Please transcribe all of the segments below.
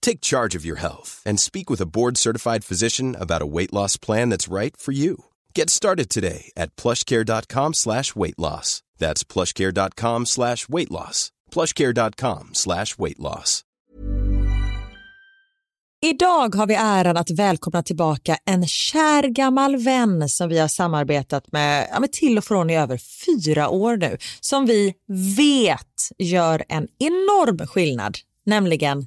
Take charge of your health and speak with a board-certified physician about a weight loss plan that's right for you. Get started today at plushcare.com slash weight loss. That's plushcare.com slash weight loss. plushcare.com slash weight loss. Idag har vi äran att välkomna tillbaka en kär gammal vän som vi har samarbetat med, ja, med till och från i över fyra år nu, som vi vet gör en enorm skillnad, nämligen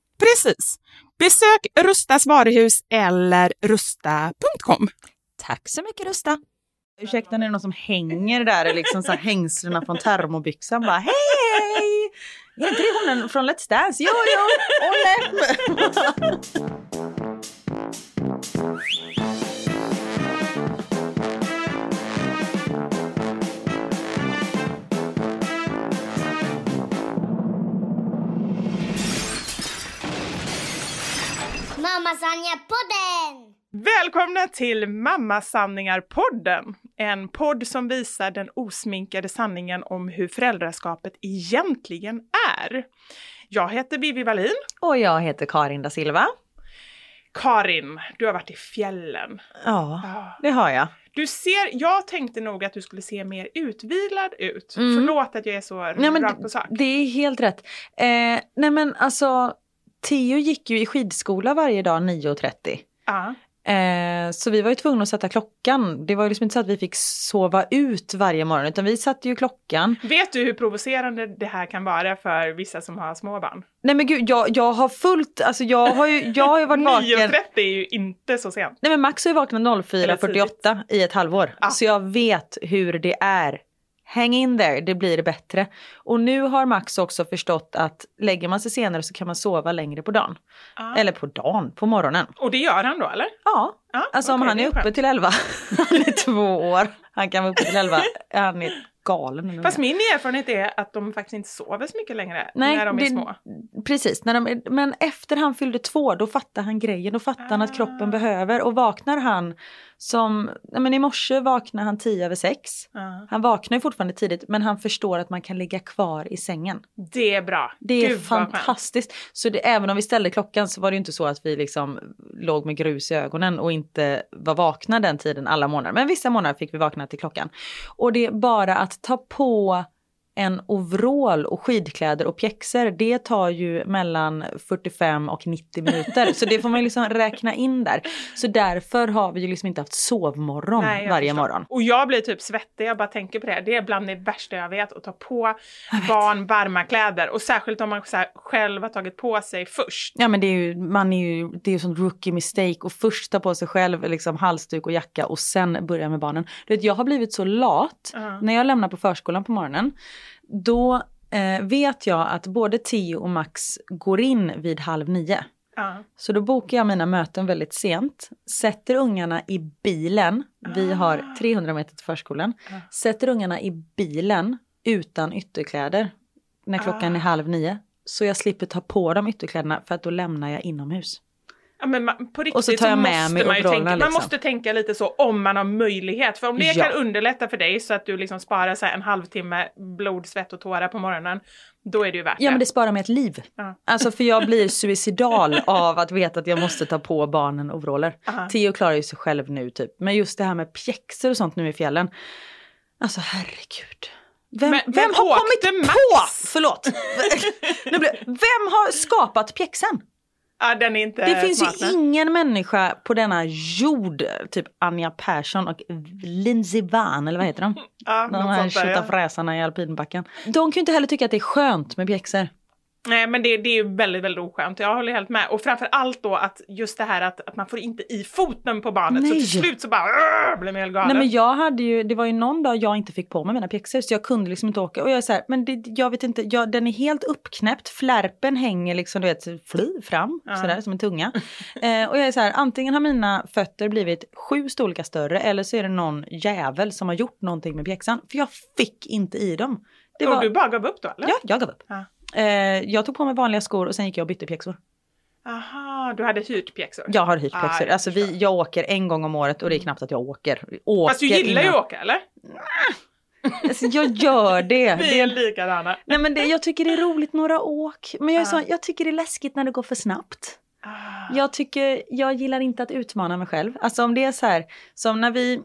Precis. Besök Rustas varuhus eller rusta.com. Tack så mycket Rusta. Ursäkta, är det någon som hänger där, liksom så här hängslena från termobyxan. Bara hej, hej! Är inte det hon från Let's Dance? Jo, jo, Olle! Mamma Sanja-podden! Välkomna till Mammasanningar-podden. En podd som visar den osminkade sanningen om hur föräldraskapet egentligen är. Jag heter Vivi Wallin. Och jag heter Karin da Silva. Karin, du har varit i fjällen. Ja, Ah. det har jag. Du ser, jag tänkte nog att du skulle se mer utvilad ut. Mm. Förlåt att jag är så Nej, rakt på sak. Det är helt rätt. Eh, nej men alltså, Theo gick ju i skidskola varje dag 9.30. Ja. Eh, så vi var ju tvungna att sätta klockan. Det var ju liksom inte så att vi fick sova ut varje morgon utan vi satte ju klockan. Vet du hur provocerande det här kan vara för vissa som har små barn? Nej men gud, jag, jag har fullt, alltså jag har ju, jag har ju varit vaken. 9.30 är ju inte så sent. Nej men Max har ju vaknat Eller 04.48 i ett halvår. Ja. Så jag vet hur det är. Hang in there, det blir bättre. Och nu har Max också förstått att lägger man sig senare så kan man sova längre på dagen. Ja. Eller på dagen, på morgonen. Och det gör han då eller? Ja, Ja, alltså om okej, han det är uppe till 11, han är två år, han kan vara uppe till 11, han är galen. Fast min erfarenhet är att de faktiskt inte sover så mycket längre Nej, när de är det- små. Precis, när de, är- men efter han fyllde två då fattar han grejen, då fattar han att Ah. kroppen behöver och vaknar han som, nej men i morse vaknade han tio över sex. Ja. Han vaknar ju fortfarande tidigt men han förstår att man kan ligga kvar i sängen. Det är bra. Det är Gud, fantastiskt. Så det, även om vi ställde klockan så var det ju inte så att vi liksom låg med grus i ögonen och inte var vakna den tiden alla månader. Men vissa månader fick vi vakna till klockan. Och det är bara att ta på en overall och skidkläder och pjäxor, det tar ju mellan 45 och 90 minuter. så det får man liksom räkna in där. Så därför har vi ju liksom inte haft sovmorgon Nej, varje förstår. morgon. Och jag blir typ svettig, jag bara tänker på det. Det är bland det värsta jag vet, att ta på barn varma kläder. Och särskilt om man så själv har tagit på sig först. Ja men det är ju, man är ju, det är ju sånt rookie mistake och först ta på sig själv liksom halsduk och jacka och sen börja med barnen. Du vet, jag har blivit så lat Ja. när jag lämnar på förskolan på morgonen. Då eh, vet jag att både Theo och Max går in vid halv nio. Ja. Så då bokar jag mina möten väldigt sent, sätter ungarna i bilen, vi har 300 meter till förskolan, sätter ungarna i bilen utan ytterkläder när klockan är halv nio. så jag slipper ta på de ytterkläderna för att då lämnar jag inomhus. Ja, men man, på riktigt Och så med måste man ju tänka, man liksom. måste tänka lite så om man har möjlighet. För om det Ja. kan underlätta för dig så att du liksom sparar så här en halvtimme blod, svett och tårar på morgonen, då är det ju värt Ja men det sparar mig ett liv. Ja. Alltså för jag blir suicidal av att veta att jag måste ta på barnen overaller. Aha. Theo klarar ju sig själv nu typ. Men just det här med pjäxor och sånt nu i fjällen. Alltså herregud. Vem, Men- vem men har kommit Max? på, förlåt, nu blir, vem har skapat pjäxan? Ja, den är inte Det finns ju ingen människa på denna jord, typ Anja Persson och Lindsey Vann, eller vad heter de? Ja, De här där, ja. i alpinbacken. De kan ju inte heller tycka att det är skönt med pjäxor. Nej men det, det är ju väldigt, väldigt oskönt. Jag håller helt med. Och framför allt då att just det här att, att man får inte i foten på barnet. Så Nej. till slut så bara blir man helt galen. Nej men jag hade ju, det var ju någon dag jag inte fick på mig mina pjäxor så jag kunde liksom inte åka. Och jag är så här, men det, jag vet inte, jag, den är helt uppknäppt, flärpen hänger liksom du vet, fly fram Ja. sådär som en tunga. eh, och jag är så här, antingen har mina fötter blivit sju storlekar större eller så är det någon jävel som har gjort någonting med pjäxan. För jag fick inte i dem. Det Och var, du bara gav upp då eller? Ja, jag gav upp. Ja. Eh, jag tog på mig vanliga skor och sen gick jag och bytte pjäxor. Aha, du hade hyrt pjäxor? Jag har hyrt Ah, pjäxor. jag alltså vi, jag åker en gång om året och det är knappt att jag åker. åker Fast du gillar ju att åka eller? Alltså, jag gör det. Vi är likadana. Nej men det, jag tycker det är roligt några åk. Men jag, är så, Ja. jag tycker det är läskigt när det går för snabbt. Ah. Jag tycker, jag gillar inte att utmana mig själv. Alltså om det är så här, som när vi,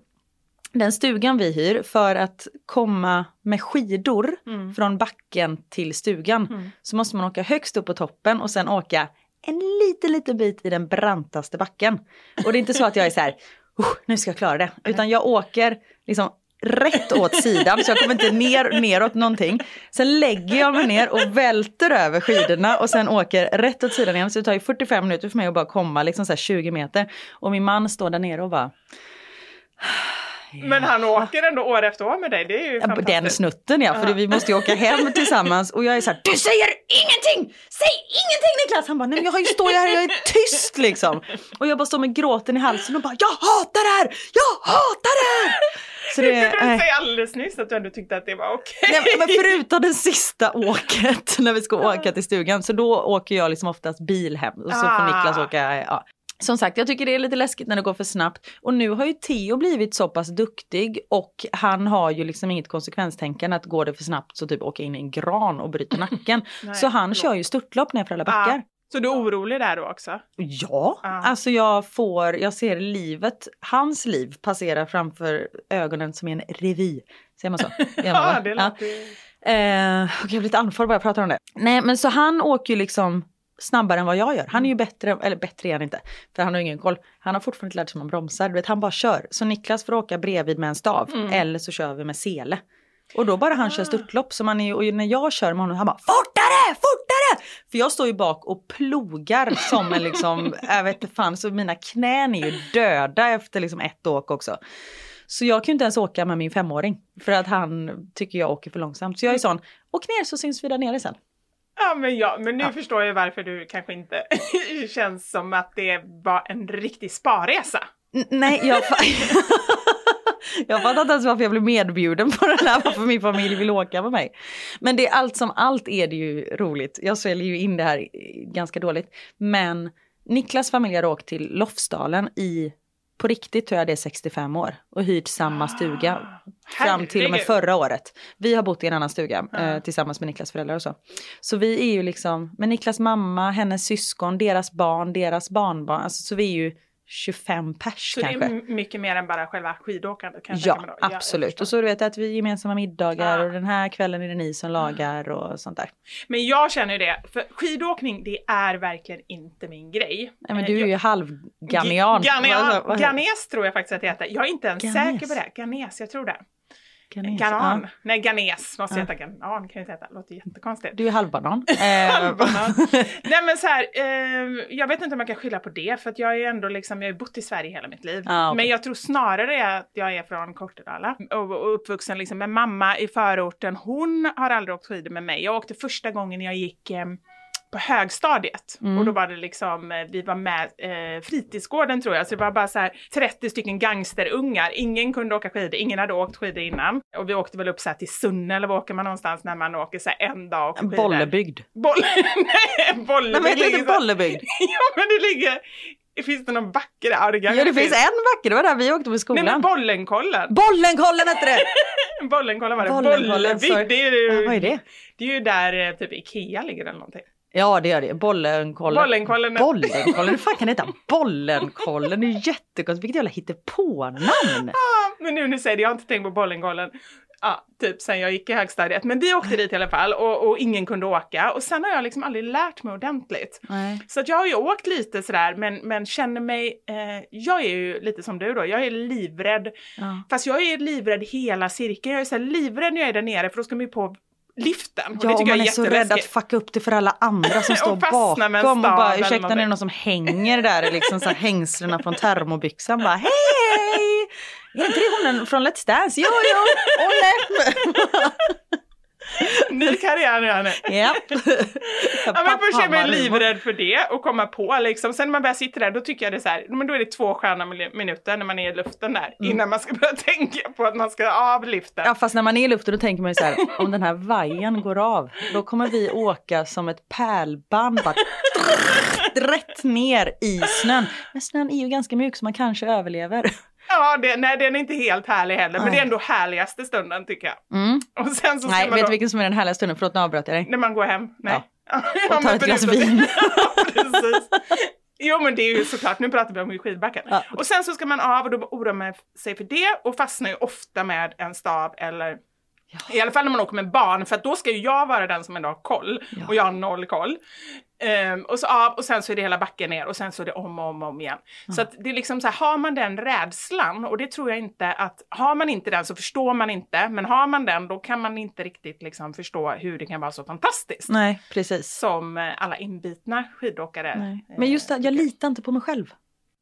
den stugan vi hyr för att komma med skidor Mm. från backen till stugan Mm. så måste man åka högst upp på toppen och sen åka en liten, liten bit i den brantaste backen. Och det är inte så att jag är så här, "Oh, nu ska jag klara det, utan jag åker liksom rätt åt sidan så jag kommer inte ner, neråt någonting. Sen lägger jag mig ner och välter över skidorna och sen åker rätt åt sidan igen. Så det tar ju 45 minuter för mig att bara komma liksom så här 20 meter. Och min man står där nere och bara Men han åker ändå år efter år med dig, det är ju Ja, fantastiskt. den snutten ja, för vi måste ju åka hem tillsammans och jag är så här, du säger ingenting! Säg ingenting Niklas! Han bara, nej men jag har ju står här, jag är tyst liksom. Och jag bara står med gråten i halsen och bara, jag hatar det här! Jag hatar det här! Så det, Du nej. säger alldeles nyss att du ändå tyckte att det var okej. Nej, men förutom det sista åket när vi ska åka till stugan så då åker jag liksom oftast bil hem och så får Ah. Niklas åka. Ja. Som sagt, jag tycker det är lite läskigt när det går för snabbt. Och nu har ju Theo blivit så pass duktig och han har ju liksom inget konsekvenstänkande att går det för snabbt så typ åka in i en gran och bryter nacken. Nej, så han kör ju störtlopp ner för alla backar. Ah, så du är orolig där då också? Ja, Ja. alltså jag får, jag ser livet, hans liv passera framför ögonen som i en revy. Säger man så? Ja, det låter ju... Eh, jag blir lite andfådd bara jag pratar om det. Nej men så han åker ju liksom snabbare än vad jag gör. Han är ju bättre, eller bättre är han inte, för han har ingen koll. Han har fortfarande inte lärt sig hur man bromsar, du vet han bara kör. Så Niklas får åka bredvid med en stav, eller så kör vi med sele. Och då bara han kör störtlopp, så man är och när jag kör med honom, han bara fortare, fortare! För jag står ju bak och plogar som en liksom, jag vet inte fan, så mina knän är ju döda efter liksom ett åk också. Så jag kan ju inte ens åka med min femåring för att han tycker jag åker för långsamt. Så jag är sån, åk ner så syns vi där nere sen. Ja men, ja, men nu Ja. förstår jag varför du kanske inte känns som att det var en riktig sparresa. N- nej, jag, jag fattar inte ens varför jag blev medbjuden på den här, varför min familj vill åka med mig. Men det är allt som allt är det ju roligt. Jag sväljer ju in det här ganska dåligt. Men Niklas familj har åkt till Lofsdalen i, på riktigt tror jag det är 65 år och hyrt samma stuga. Fram till och med förra året. Vi har bott i en annan stuga eh, tillsammans med Niklas föräldrar och så. Så vi är ju liksom, med Niklas mamma, hennes syskon, deras barn, deras barnbarn. Alltså, så vi är ju 25 pers Så kanske. det är mycket mer än bara själva skidåkandet kan Ja, absolut. förstår. och så du vet att vi gemensamma middagar Ah. och den här kvällen är det ni som lagar och sånt där. Men jag känner ju det, för skidåkning det är verkligen inte min grej. Nej men Eh, du är jag- ju vad- Ganes tror jag faktiskt att det heter. Jag är inte ens Ganes. säker på det. Ganes, jag tror det. Ganes, Ganan. ja. Nej, Ganes måste Ja. heta. Ganan kan ju inte heta. Låter jättekonstigt. Du är halvbanan. Eh, Nej men så här, eh, jag vet inte om jag kan skylla på det för att jag är ändå liksom, jag har bott i Sverige hela mitt liv. Ah, okej. Men jag tror snarare att jag är från Kortedala och, och uppvuxen liksom med mamma i förorten. Hon har aldrig åkt skidor med mig. Jag åkte första gången jag gick eh, på högstadiet. Mm. Och då var det liksom, eh, vi var med eh, fritidsgården tror jag, så det var bara så här 30 stycken gangsterungar. Ingen kunde åka skidor, ingen hade åkt skidor innan. Och vi åkte väl upp så här till Sunne eller var åker man någonstans när man åker så här en dag och skidor? Bollebygd. Boll... Nej, Bollebygd. Men det inte Bollebygd? ja men det ligger, finns det någon backe där? Ja det, Ja, det finns en backe, det var där vi åkte på Nej skolan. men Bollenkollen. Bollenkollen hette det! Bollenkollen var det. Bollebygd, det är ju... Ja, vad är det? Det är ju där eh, typ Ikea ligger eller någonting. Ja det gör det, Bollenkollen. Bollenkollen. Bollenkollen, hur fan kan det heta Bollenkollen? Det är jättekonstigt, vilket jävla hittepånamn! Ah, men nu när du säger det, jag har inte tänkt på Bollenkollen. Ja, typ sen jag gick i högstadiet. Men vi åkte dit i alla fall och, och ingen kunde åka. Och sen har jag liksom aldrig lärt mig ordentligt. Nej. Så att jag har ju åkt lite sådär men, men känner mig, eh, jag är ju lite som du då, jag är livrädd. Ja. Fast jag är livrädd hela cirkeln. Jag är så livrädd när jag är där nere för då ska man ju på liften. Och Ja, och tycker man är är så rädd att fucka upp det för alla andra som Och står bakom och bara ursäkta är det någonting." någon som hänger där liksom så här hängslena från termobyxan bara hej! Är inte det hon från Let's Dance? Jo, jo, Olle! Ny karriär nu nu. ja. Ja men först är man livrädd för det och komma på liksom. Sen när man väl sitter där då tycker jag det är så här, men då är det två sköna minuter när man är i luften där innan man ska börja tänka på att man ska av liften. Ja fast när man är i luften då tänker man ju så här, om den här vajen går av, då kommer vi åka som ett pärlband bara rätt ner i snön. Men snön är ju ganska mjuk så man kanske överlever. Ja, det, nej den är inte helt härlig heller, men Nej. det är ändå härligaste stunden tycker jag. Mm. Och sen så Nej, man vet du vilken som är den härliga stunden? Förlåt nu avbröt jag dig. när man går hem, nej. Ja. Och tar men ett glas vin. ja, precis. Jo men det är ju såklart, nu pratar vi om skidbacken. Ja. Och sen så ska man av och då oroar man sig för det och fastnar ju ofta med en stav eller I alla fall när man åker med barn för då ska ju jag vara den som ändå har koll och jag har noll koll. Ehm, och så av och sen så är det hela backen ner och sen så är det om och om, och om igen. Så att det är liksom så här, har man den rädslan och det tror jag inte att, har man inte den så förstår man inte, men har man den då kan man inte riktigt liksom förstå hur det kan vara så fantastiskt. Nej, precis. Som eh, alla inbitna skidåkare. Nej. Men just det, jag litar inte på mig själv.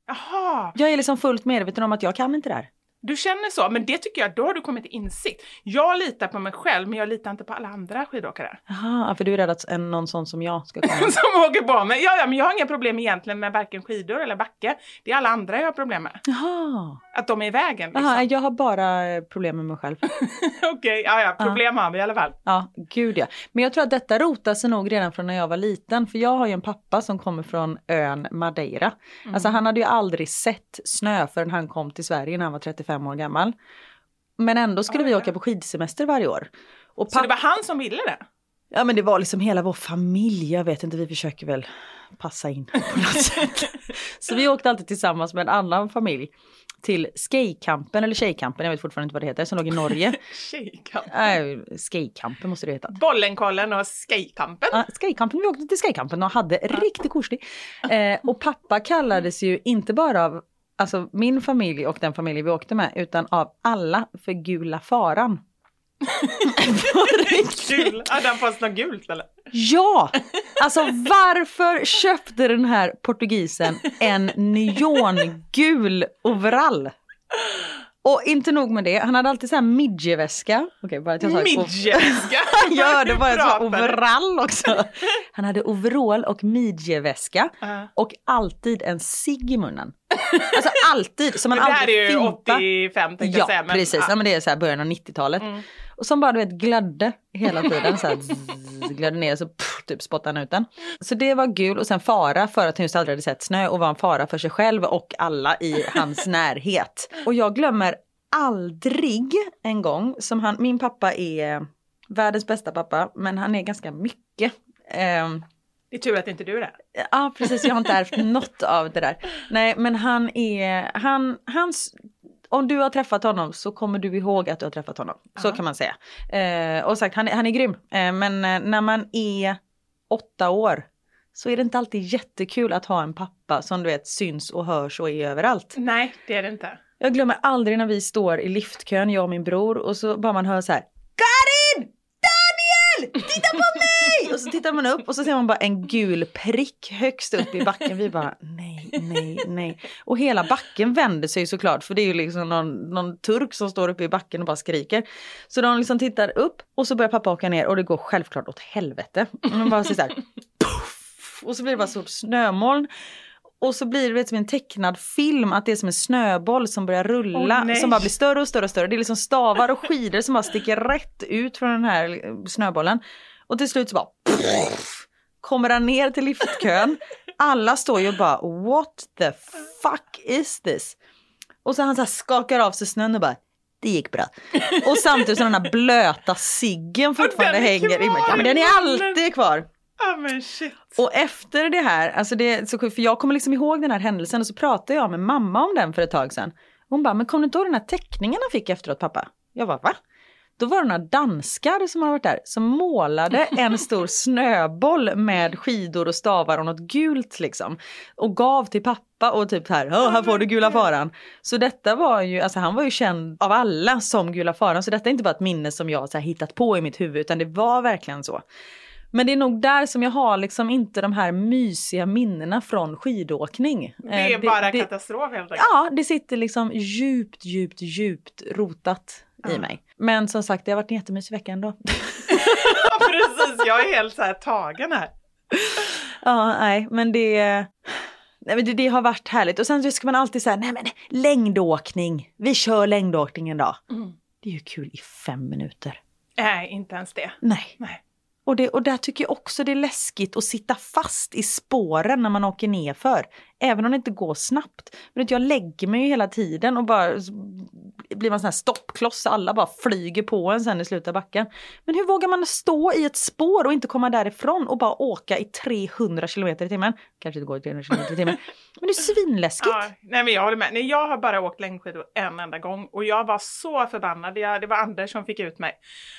Jaha, Jag är liksom fullt medveten om att jag kan inte det här. Du känner så, men det tycker jag, då har du kommit till insikt. Jag litar på mig själv, men jag litar inte på alla andra skidåkare. Jaha, för du är rädd att en, någon sån som jag ska komma. som åker på mig. Ja, ja, men jag har inga problem egentligen med varken skidor eller backe. Det är alla andra jag har problem med. Jaha. Att de är i vägen. Liksom. Jaha, jag har bara eh, problem med mig själv. Okej, ja, ja, problem har vi i alla fall. Ja, gud ja. Men jag tror att detta rotar sig nog redan från när jag var liten. För jag har ju en pappa som kommer från ön Madeira. Alltså han hade ju aldrig sett snö förrän han kom till Sverige när han var 35 år gammal. Men ändå skulle vi åka på skidsemester varje år. Och Så det var han som ville det? Ja men det var liksom hela vår familj, jag vet inte, vi försöker väl passa in på något sätt. Så vi åkte alltid tillsammans med en annan familj till Skejkampen, eller Tjejkampen, jag vet fortfarande inte vad det heter, som låg i Norge. Tjejkamp. äh, Skejkampen måste det heta. Bollenkollen och skejkampen. Ja, Skejkampen, vi åkte till Skejkampen och hade riktigt koselig. Eh, och pappa kallades ju inte bara av alltså, min familj och den familj vi åkte med, utan av alla för Gula Faran. Kul! Hade han fått något gult eller? Ja! Alltså varför köpte den här portugisen en neongul overall? Och inte nog med det, han hade alltid så här midjeväska. Okej, bara att jag sa Midjeväska! Att jag sa Pratar. overall också. Han hade overall och midjeväska Ja. och alltid en cigg i munnen. Alltså alltid, som man Men det här aldrig är ju fimpar. 85 tänkte Ja, jag säga. Men, precis. Ja. ja. men det är så här början av 90-talet. Och som bara du vet glödde hela tiden. Så här, zzz, glödde ner så pff, typ spottade han ut den. Så det var gul och sen fara för att han just aldrig hade sett snö och var en fara för sig själv och alla i hans närhet. Och jag glömmer aldrig en gång som han, min pappa är världens bästa pappa men han är ganska mycket. Ehm, Det är tur att inte du är det. Ja precis, jag har inte ärvt något av det där. Nej men han är, han, hans, om du har träffat honom så kommer du ihåg att du har träffat honom. Så kan man säga. Eh, och sagt, han, är- han är grym. Eh, men eh, när man är åtta år så är det inte alltid jättekul att ha en pappa som du vet syns och hörs och är överallt. Nej, det är det inte. Jag glömmer aldrig när vi står i liftkön, jag och min bror, och så bara man hör så här Karin! Titta på mig! Och så tittar man upp och så ser man bara en gul prick högst upp i backen. Vi bara nej, nej, nej. Och hela backen vänder sig såklart för det är ju liksom någon, någon turk som står uppe i backen och bara skriker. Så de liksom tittar upp och så börjar pappa åka ner och det går självklart åt helvete. Och de bara så här, puff, och så blir det bara stort snömoln. Och så blir det vet, som en tecknad film, att det är som en snöboll som börjar rulla, nej. som bara blir större och större och större. Det är liksom stavar och skidor som bara sticker rätt ut från den här eh, snöbollen. Och till slut så bara kommer han ner till liftkön. Alla står ju och bara what the fuck is this? Och så han så här skakar av sig snön och bara det gick bra. Och samtidigt som den här blöta ciggen fortfarande hänger i Ja men den är alltid kvar. Ja men shit. Och efter det här, alltså det så för jag kommer liksom ihåg den här händelsen och så pratade jag med mamma om den för ett tag sedan. Hon bara, men kom du inte ihåg den här teckningen han fick efteråt pappa? Jag bara, va? Då var det några danskar som hade varit där som målade en stor snöboll med skidor och stavar och något gult liksom. Och gav till pappa och typ här, "Åh, här får du gula faran. Så detta var ju, alltså han var ju känd av alla som gula faran. Så detta är inte bara ett minne som jag så här hittat på i mitt huvud utan det var verkligen så. Men det är nog där som jag har liksom inte de här mysiga minnena från skidåkning. Det är Eh, bara katastrof helt enkelt. Ja, det sitter liksom djupt, djupt, djupt rotat i mig. Men som sagt, det har varit en jättemysig vecka ändå. Ja, precis, jag är helt så här tagen här. ja, nej, men det... Nej, men det, det har varit härligt. Och sen ska man alltid säga, nej men längdåkning, vi kör längdåkning en dag. Det är ju kul i fem minuter. Nej, inte ens det. Nej. Nej. Och, det, och där tycker jag också det är läskigt att sitta fast i spåren när man åker nerför. Även om det inte går snabbt. Men jag lägger mig ju hela tiden och bara blir man sån här stoppkloss. Alla bara flyger på en sen i slutet av backen. Men hur vågar man stå i ett spår och inte komma därifrån och bara åka i 300 km i timmen? Kanske inte går i 300 km i timmen. Men det är svinläskigt. Ja, nej men jag håller med. Nej, jag har bara åkt längdskidor en enda gång och jag var så förbannad. Jag, det var Anders som fick ut mig.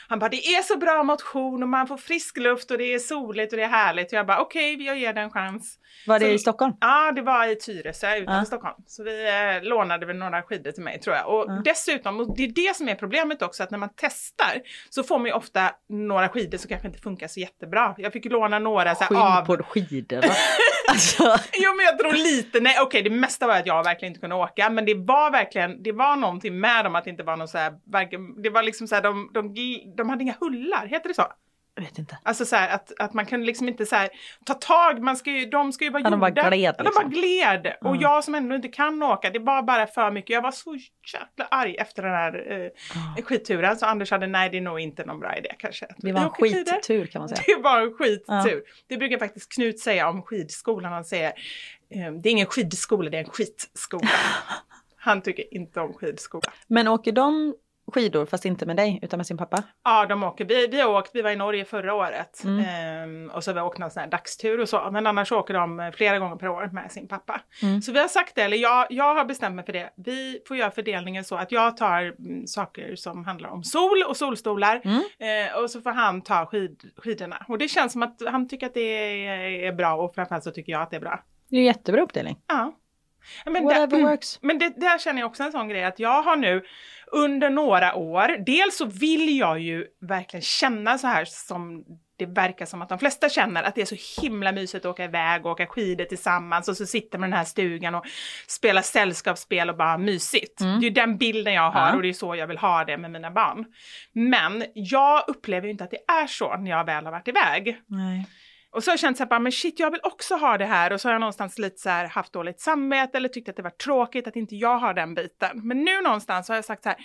Han bara, det är så bra motion och man får frisk luft och det är soligt och det är härligt. Och jag bara, okej, jag ger det en chans. Var det Så- i Stockholm? Ja, det var i Tyresö utanför Ja. Stockholm. Så vi eh, lånade väl några skidor till mig tror jag. Och dessutom, och det är det som är problemet också, att när man testar så får man ju ofta några skidor som kanske inte funkar så jättebra. Jag fick ju låna några så här, av... på skidor va? alltså, Jo men jag tror lite, nej okej det mesta var att jag verkligen inte kunde åka men det var verkligen, det var någonting med dem att det inte var någon så här, det var liksom så här, de, de, de hade inga hullar, heter det så? Jag vet inte. Alltså så här, att, att man kan liksom inte så här, ta tag, man ska ju, de ska ju vara Ja, de bara gjorda. gled Ja, de liksom. bara gled. Och jag som ändå inte kan åka, det var bara för mycket. Jag var så jäkla arg efter den här eh, skidturen så Anders hade, nej det är nog inte någon bra idé kanske. Det var en skittur kan man säga. Det var en skittur. Ja. Det brukar faktiskt Knut säga om skidskolan. Han säger eh, det är ingen skidskola, det är en skitskola. Han tycker inte om skidskola. Men åker de skidor fast inte med dig utan med sin pappa? Ja, de åker. Vi, vi har åkt, vi var i Norge förra året Mm. ehm, och så har vi åkt någon sån här dagstur och så. Men annars åker de eh, flera gånger per år med sin pappa. Mm. Så vi har sagt det, eller jag, jag har bestämt mig för det. Vi får göra fördelningen så att jag tar mm, saker som handlar om sol och solstolar Mm. eh, och så får han ta skid, skidorna. Och det känns som att han tycker att det är, är bra och framförallt så tycker jag att det är bra. Det är ju jättebra uppdelning. Ja. Men, Whatever works. men det, där känner jag också en sån grej att jag har nu under några år, dels så vill jag ju verkligen känna så här som det verkar som att de flesta känner att det är så himla mysigt att åka iväg och åka skidor tillsammans och så sitter man i den här stugan och spelar sällskapsspel och bara mysigt. Det är ju den bilden jag har Ja. och det är så jag vill ha det med mina barn. Men jag upplever ju inte att det är så när jag väl har varit iväg. Nej. Och så har jag känt så här, bara, men shit jag vill också ha det här och så har jag någonstans lite så här haft dåligt samvete eller tyckt att det var tråkigt att inte jag har den biten. Men nu någonstans har jag sagt så här,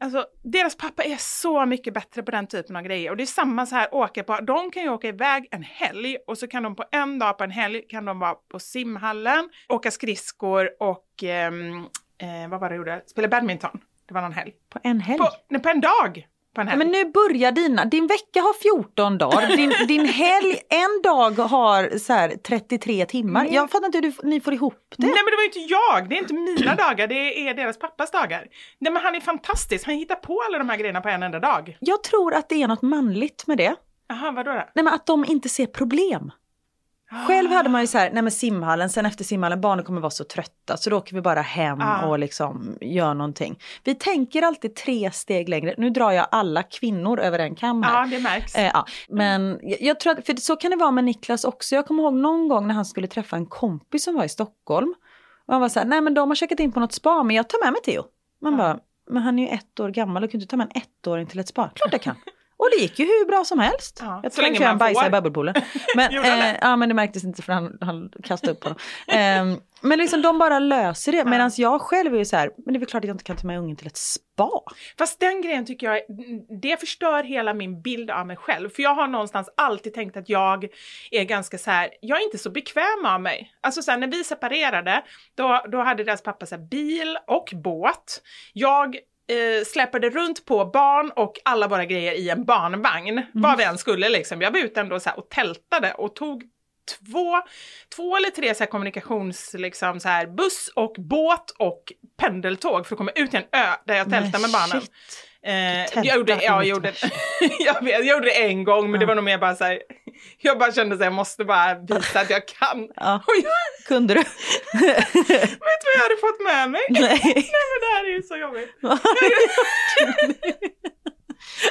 alltså deras pappa är så mycket bättre på den typen av grejer och det är samma så här åka på, de kan ju åka iväg en helg och så kan de på en dag på en helg kan de vara på simhallen, åka skridskor och ehm, eh, vad var det jag gjorde, spela badminton. Det var någon helg. På en helg? På, nej, på en dag! På en Ja, helg. men nu börjar dina, din vecka har 14 dagar, din, din helg en dag har så här 33 timmar. Mm. Jag fattar inte hur du, ni får ihop det. Nej men det var ju inte jag, det är inte mina dagar, det är deras pappas dagar. Nej men han är fantastisk, han hittar på alla de här grejerna på en enda dag. Jag tror att det är något manligt med det. Jaha, vadå då? Nej men att de inte ser problem. Själv hade man ju så här, nej men simhallen, sen efter simhallen, barnen kommer vara så trötta så då åker vi bara hem Ah. och liksom gör någonting. Vi tänker alltid tre steg längre. Nu drar jag alla kvinnor över en kam här. Ja, det märks. Eh, ja. Men jag, jag tror att, för så kan det vara med Niklas också. Jag kommer ihåg någon gång när han skulle träffa en kompis som var i Stockholm. Och han var så här, nej men de har checkat in på något spa men jag tar med mig Theo. Man bara, men han är ju ett år gammal och kan inte ta med en ettåring till ett spa? Klart jag kan. Och det gick ju hur bra som helst. Ja, jag tror inte han bajsade i bubbelpoolen. Men, eh, ja, men det märktes inte för han, han kastade upp honom. Ehm, men liksom de bara löser det. Medan jag själv är ju så här, men det är väl klart att jag inte kan ta med ungen till ett spa. Fast den grejen tycker jag, det förstör hela min bild av mig själv. För jag har någonstans alltid tänkt att jag är ganska så här, jag är inte så bekväm av mig. Alltså så här, när vi separerade, då, då hade deras pappa så här, bil och båt. Jag eh, släpade runt på barn och alla våra grejer i en barnvagn. Vad vi än skulle liksom. Jag var ute ändå så här, och tältade och tog två, två eller tre så kommunikations, liksom så här, buss och båt och pendeltåg för att komma ut till en ö där jag tältade med barnen. shit. Eh, jag gjorde, ja, jag gjorde, jag, vet, jag gjorde det en gång men det var nog mer bara så här, jag bara kände att jag måste bara visa att jag kan. Ja. Jag Kunde du? vet vad jag hade fått med mig? Nej. Nej men det här är ju så jobbigt.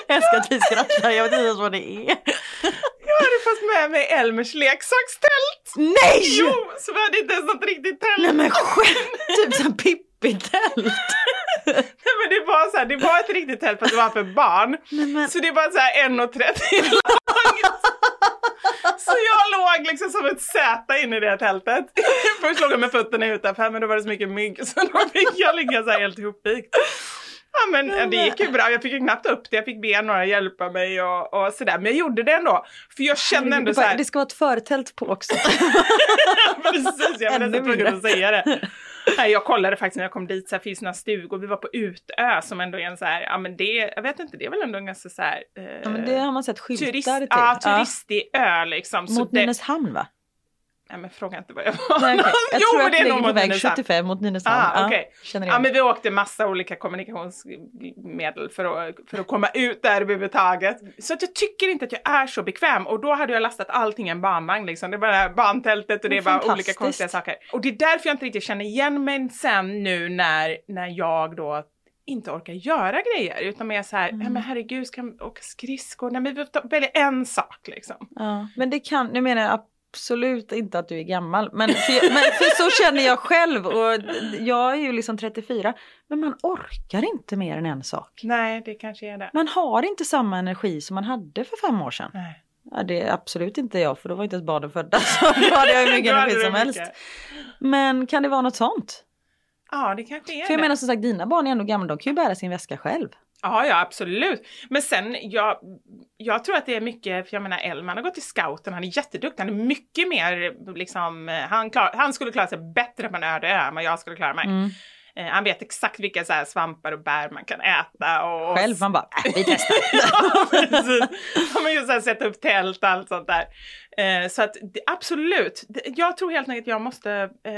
Jag älskar att vi skrattar, jag vet inte ens vad det är. Jag hade fått med mig Elmers leksakstält. Nej! Jo, så vi hade inte ens något riktigt tält. Nej men skämt! Typ som Pippi-tält. Nej, men det var så här, det var ett riktigt tält fast det var för barn. men- Så det var så här 1,30 långt. Så jag låg liksom som ett Z inne i det tältet. Först låg jag med fötterna utanför men då var det så mycket mygg så då fick jag ligga så här helt ihopvikt. Ja men det gick ju bra, jag fick ju knappt upp det, jag fick be några hjälpa mig och, och sådär. Men jag gjorde det ändå. För jag kände ändå så här, Det ska vara ett förtält på också. Precis, jag var nästan tvungen att säga det. Nej, jag kollade faktiskt när jag kom dit, så här, finns det några stugor? Vi var på Utö som ändå är en så här, ja men det, jag vet inte, det är väl ändå en ganska så här, eh, Ja, men det har man sett skyltar turist, till. ja, turistig ö liksom. Så Mot Nynäshamn va? Nej men fråga inte vad jag var. Nej, okej. Jag jo tror att det är nog mot väg Nynäshamn. 75 mot Nynäshamn. Ah, okej. känner Ja men vi åkte massa olika kommunikationsmedel för att, för att komma ut där överhuvudtaget. Så att jag tycker inte att jag är så bekväm och då hade jag lastat allting i en barnvagn liksom. Det var det här barntältet och det bara olika konstiga saker. Och det är därför jag inte riktigt känner igen mig sen nu när, när jag då inte orkar göra grejer utan mer så här, Mm. ja men herregud ska vi åka skridskor? Nej men vi välja en sak liksom. Ja, men det kan, nu menar jag absolut inte att du är gammal. Men för, men för så känner jag själv och jag är ju liksom 34. Men man orkar inte mer än en sak. Nej det kanske är det. Man har inte samma energi som man hade för fem år sedan. Nej. Ja, det är absolut inte jag för då var inte ens barnen födda. Så då hade jag hur mycket energi som helst. Men kan det vara något sånt? Ja det kanske är För jag det. menar som sagt dina barn är ändå gamla, de kan ju bära sin väska själv. Ja, ja absolut. Men sen, jag, jag tror att det är mycket, för jag menar Elman har gått i scouten, han är jätteduktig, han är mycket mer liksom, eh, han, klar, han skulle klara sig bättre på en öde ö än vad jag skulle klara mig. Mm. Eh, han vet exakt vilka så svampar och bär man kan äta. Och, Själv man bara, äh, vi testar. ja, precis. Så här, sätta upp tält och allt sånt där. Eh, så att det, absolut, Det- jag tror helt enkelt att jag måste, eh,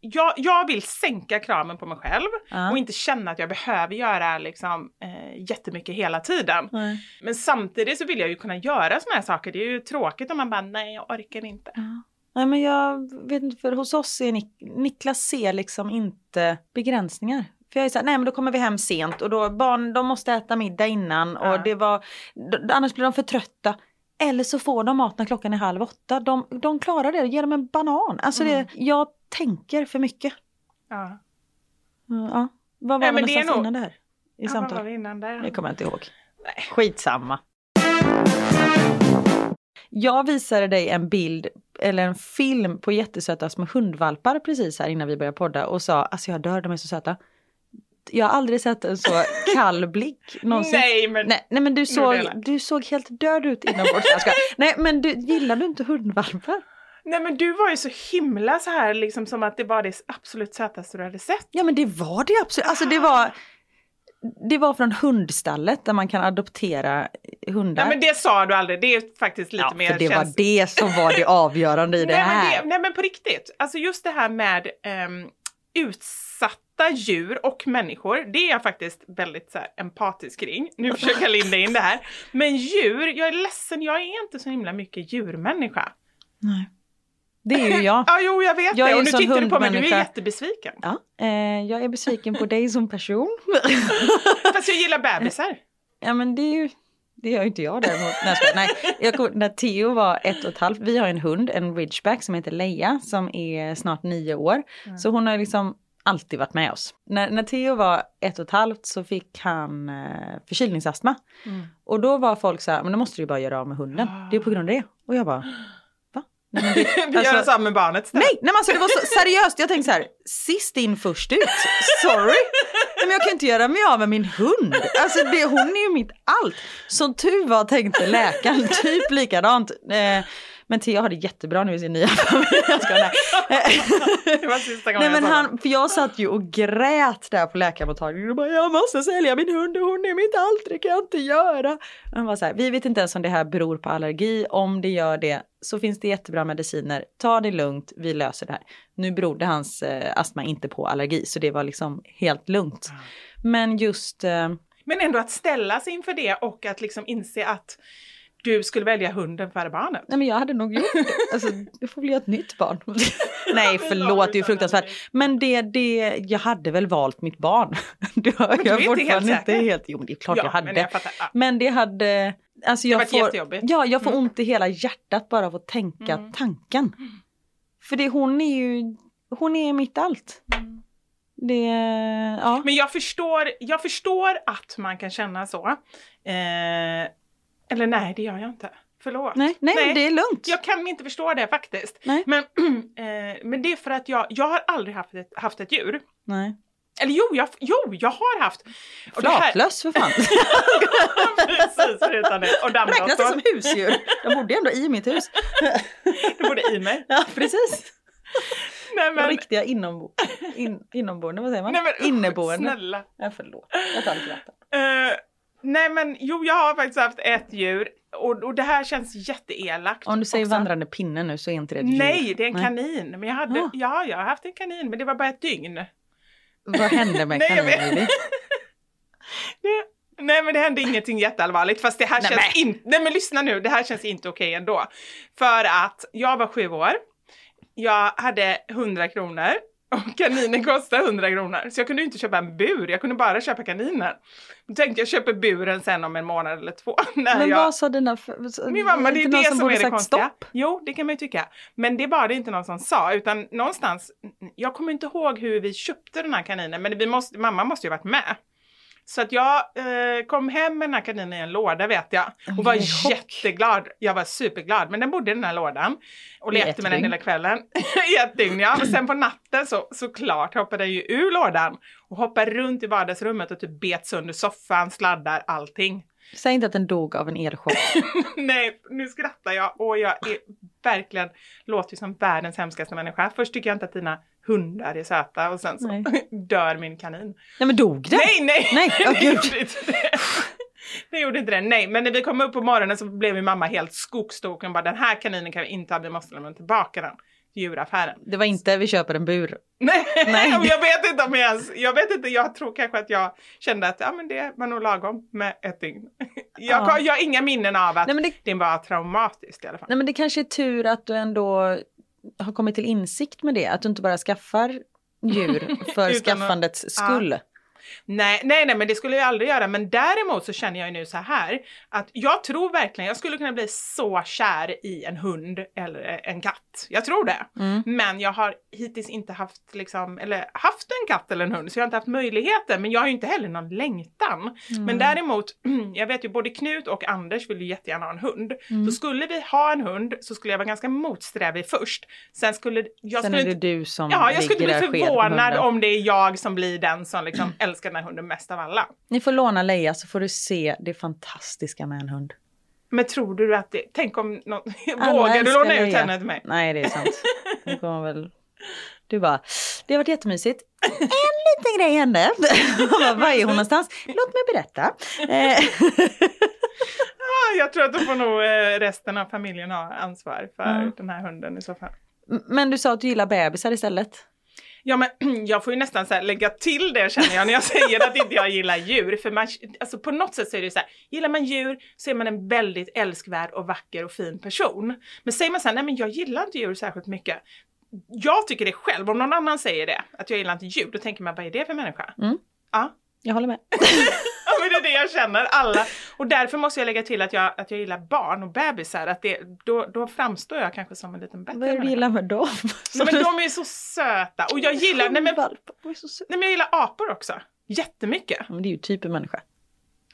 jag, jag vill sänka kraven på mig själv Ja. och inte känna att jag behöver göra liksom, eh, jättemycket hela tiden. Nej. Men samtidigt så vill jag ju kunna göra såna här saker. Det är ju tråkigt om man bara, nej jag orkar inte. Nej men jag vet inte, för hos oss är Nik- Niklas ser liksom inte begränsningar. För jag är så här, nej men då kommer vi hem sent och då barn de måste äta middag innan och Ja. det var, annars blir de för trötta. Eller så får de mat när klockan är halv åtta. De, de klarar det, ge dem en banan. Alltså Mm. det, jag tänker för mycket. Ja. Ja. Vad var Nej, det någonstans nog- innan det här? I Ja, vad samtal? var vi innan där? Det kommer jag inte ihåg. Nej. Skitsamma. Jag visade dig en bild eller en film på jättesöta små hundvalpar precis här innan vi började podda och sa alltså jag dör, de är så söta. Jag har aldrig sett en så kall blick någonsin. Nej men Nej, nej men du såg, du såg helt död ut inombords. Nej men du, gillar du inte hundvalpar? Nej men du var ju så himla så här liksom som att det var det absolut sötaste du hade sett. Ja men det var det absolut. Alltså det var, det var från hundstallet där man kan adoptera hundar. Nej men det sa du aldrig, det är faktiskt lite ja, mer för det var käns- det som var det avgörande i det nej, här. Men det, nej men på riktigt, alltså just det här med ehm, utsatta djur och människor, det är jag faktiskt väldigt så här, empatisk kring. Nu försöker jag linda in det här. Men djur, jag är ledsen, jag är inte så himla mycket djurmänniska. Nej. Det är ju jag. Ja, jo, jag vet Jag det. Och nu tittar du på mig, du är jättebesviken. Ja, eh, jag är besviken på dig som person. Fast jag gillar bebisar. ja men det är ju, det gör inte jag däremot. Nej. Nej, jag kom, när Theo var ett och ett halvt, vi har en hund, en ridgeback som heter Leia som är snart nio år. Så hon har liksom alltid varit med oss. När, när Theo var ett och ett halvt så fick han eh, förkylningsastma. Mm. Och då var folk så här, men då måste du ju bara göra av med hunden. Det är på grund av det. Och jag bara? Nej, men det, Vi gör alltså- så här med barnet. Nej, nej men alltså det var så seriöst. Jag tänkte så här, sist in först ut. Sorry. Nej, men jag kan inte göra mig av med min hund. Alltså det, hon är ju mitt allt. Som tur var tänkte läkaren typ likadant. Eh, men Theo har det jättebra nu i sin nya familj. Jag skojar, nej. Det var sista gången Nej men jag han, för jag satt ju och grät där på läkarmottagningen och bara jag måste sälja min hund och hon är mitt allt, det kan jag inte göra. Han var så här, vi vet inte ens om det här beror på allergi, om det gör det så finns det jättebra mediciner, ta det lugnt, vi löser det här. Nu berodde hans eh, astma inte på allergi så det var liksom helt lugnt. Men just, eh, Men ändå att ställa sig inför det och att liksom inse att du skulle välja hunden före barnet. nej men jag hade nog gjort det. Alltså det får bli ett nytt barn. nej förlåt, det är ju fruktansvärt. Men det, det, jag hade väl valt mitt barn. Du är jag inte helt inte säker? helt, jo men det är klart jag hade. men jag fattar. Ja. Men det hade... Alltså jag varit får. Ja, jag får Mm. ont i hela hjärtat bara av att tänka tanken. För det, hon är ju... Hon är mitt allt. Mm. Det... Ja. Men jag förstår, jag förstår att man kan känna så. Eh, eller nej, det gör jag inte. Förlåt. Nej, nej, men det är lugnt. Jag kan inte förstå det faktiskt. Nej. Men, eh, men det är för att jag, jag har aldrig haft ett, haft ett djur. Nej. Eller jo, jag, jo, jag har haft. Och det här- Flatlös för fan. Precis, förutom det. Och Räknas det dammråttor. som husdjur? De bodde ändå i mitt hus. Det borde i mig. Ja, precis. Nej men, Riktiga inombo in, inomboende, vad säger man? nej, men Inneboende. Snälla. Ja, förlåt, jag tar lite vatten. Eh, nej men jo, jag har faktiskt haft ett djur. Och, och det här känns jätteelakt. Om du säger också. vandrande pinne nu så är inte det ett djur. Nej, det är en Nej. kanin. Men jag hade, Ja. ja, jag har haft en kanin, men det var bara ett dygn. Vad hände med kaninen? nej men det hände ingenting jätteallvarligt fast det här Nej, känns inte, nej men lyssna nu, det här känns inte okej ändå. För att jag var sju år, jag hade 100 kronor och kaninen kostade 100 kronor. Så jag kunde ju inte köpa en bur, jag kunde bara köpa kaninen. Då tänkte jag köper buren sen om en månad eller två. När Men jag, vad sa dina... min mamma, det är det som, borde är det konstiga. Stopp? Jo, det kan man ju tycka. Men det var det inte någon som sa, utan någonstans, jag kommer inte ihåg hur vi köpte den här kaninen, men vi måste, mamma måste ju varit med. Så att jag eh, kom hem med den här kaninen i en låda vet jag och var chock. jätteglad. Jag var superglad, men den bodde i den här lådan och lekte med den hela kvällen. I ett dygn ja. Och sen på natten så såklart hoppade den ju ur lådan och hoppade runt i vardagsrummet och typ bet sönder soffan, sladdar, allting. Säg inte att den dog av en elchock. Nej, nu skrattar jag och jag är verkligen, låter som världens hemskaste människa. Först tycker jag inte att dina hundar är söta och sen så Nej. dör min kanin. Nej men dog den? Nej, nej! Nej, det gud. gjorde inte det. Det gjorde inte det, nej. Men när vi kom upp på morgonen så blev min mamma helt skogstoken. Bara den här kaninen kan vi inte ha, vi måste lämna tillbaka den djuraffären. Det var inte vi köper en bur. Nej, Nej. jag vet inte om jag ens, jag vet inte, jag tror kanske att jag kände att ja men det var nog lagom med ett dygn. Jag, Ja. jag har inga minnen av att Nej det, det var traumatiskt i alla fall. nej men det kanske är tur att du ändå har kommit till insikt med det. Att du inte bara skaffar djur för skaffandets skull. Nej, nej, nej, men det skulle jag aldrig göra. Men däremot så känner jag ju nu så här att jag tror verkligen jag skulle kunna bli så kär i en hund eller en katt. Jag tror det. Mm. Men jag har hittills inte haft liksom, eller haft en katt eller en hund så jag har inte haft möjligheten. Men jag har ju inte heller någon längtan. Men däremot, jag vet ju både Knut och Anders vill ju jättegärna ha en hund. Mm. Så skulle vi ha en hund så skulle jag vara ganska motsträvig först. Sen skulle jag Sen skulle är det du som Ja, jag skulle bli förvånad om det är jag som blir den som liksom älskar den här hunden mest av alla. Ni får låna Leia så får du se det fantastiska med en hund. Men tror du att det, tänk om någon, vågar du låna ut henne till mig? Nej, det är sant. Hon kommer väl... Du bara, det har varit jättemysigt. En liten grej hände. Var är hon någonstans? Låt mig berätta. Eh, jag tror att då får nog eh, resten av familjen ha ansvar för Mm. den här hunden i så fall. Men du sa att du gillar bebisar istället. Ja men jag får ju nästan så lägga till det känner jag när jag säger att inte jag gillar djur. För man, alltså på något sätt så är det så här, gillar man djur så är man en väldigt älskvärd och vacker och fin person. Men säger man så här, nej men jag gillar inte djur särskilt mycket. Jag tycker det själv, om någon annan säger det, att jag gillar inte djur, då tänker man vad är det för människa? Mm. Ja. Jag håller med. men det är det jag känner, alla. Och därför måste jag lägga till att jag, att jag gillar barn och bebisar. Att det, då, då framstår jag kanske som en liten bättre Vad är det du gillar med dem? Nej, men de är så söta. Och jag gillar, nej men, nej men jag gillar apor också. Jättemycket. Ja, Men det är ju typ en människa.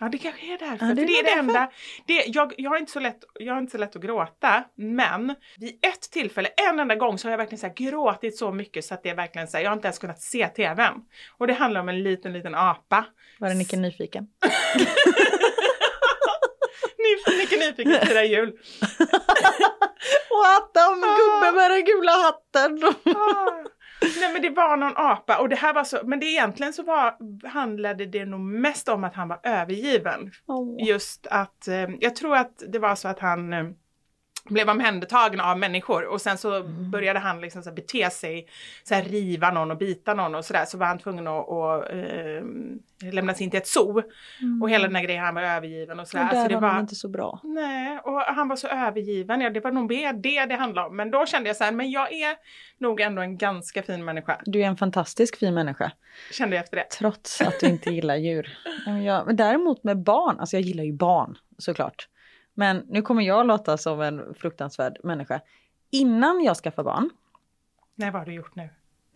Ja det kanske är därför. Ja, det är det är det enda. Det, jag, jag, har inte så lätt, jag har inte så lätt att gråta. Men vid ett tillfälle, en enda gång så har jag verkligen så gråtit så mycket så att det är verkligen så här, jag har inte ens kunnat se TVn. Och det handlar om en liten, liten apa. Var det Nicke nyfiken? Ni mycket nyfiken firar jul. Och hatten, gubben med den gula hatten. Nej men det var någon apa och det här var så, men det egentligen så var, handlade det nog mest om att han var övergiven. Åh. Just att, eh, jag tror att det var så att han eh, blev omhändertagen av människor och sen så började han liksom så bete sig, så här riva någon och bita någon och sådär så var han tvungen att, att eh, lämnas in till ett zoo. Och hela den här grejen, han var övergiven och sådär. Och Så där det var var, han inte så bra. Nej, och han var så övergiven. Ja, det var nog mer det det handlade om. Men då kände jag så här, men jag är nog ändå en ganska fin människa. Du är en fantastisk fin människa. Kände jag efter det. Trots att du inte gillar djur. Men, jag, men däremot med barn, alltså jag gillar ju barn såklart. Men nu kommer jag låta som en fruktansvärd människa. Innan jag skaffade barn, Nej, vad har du gjort nu?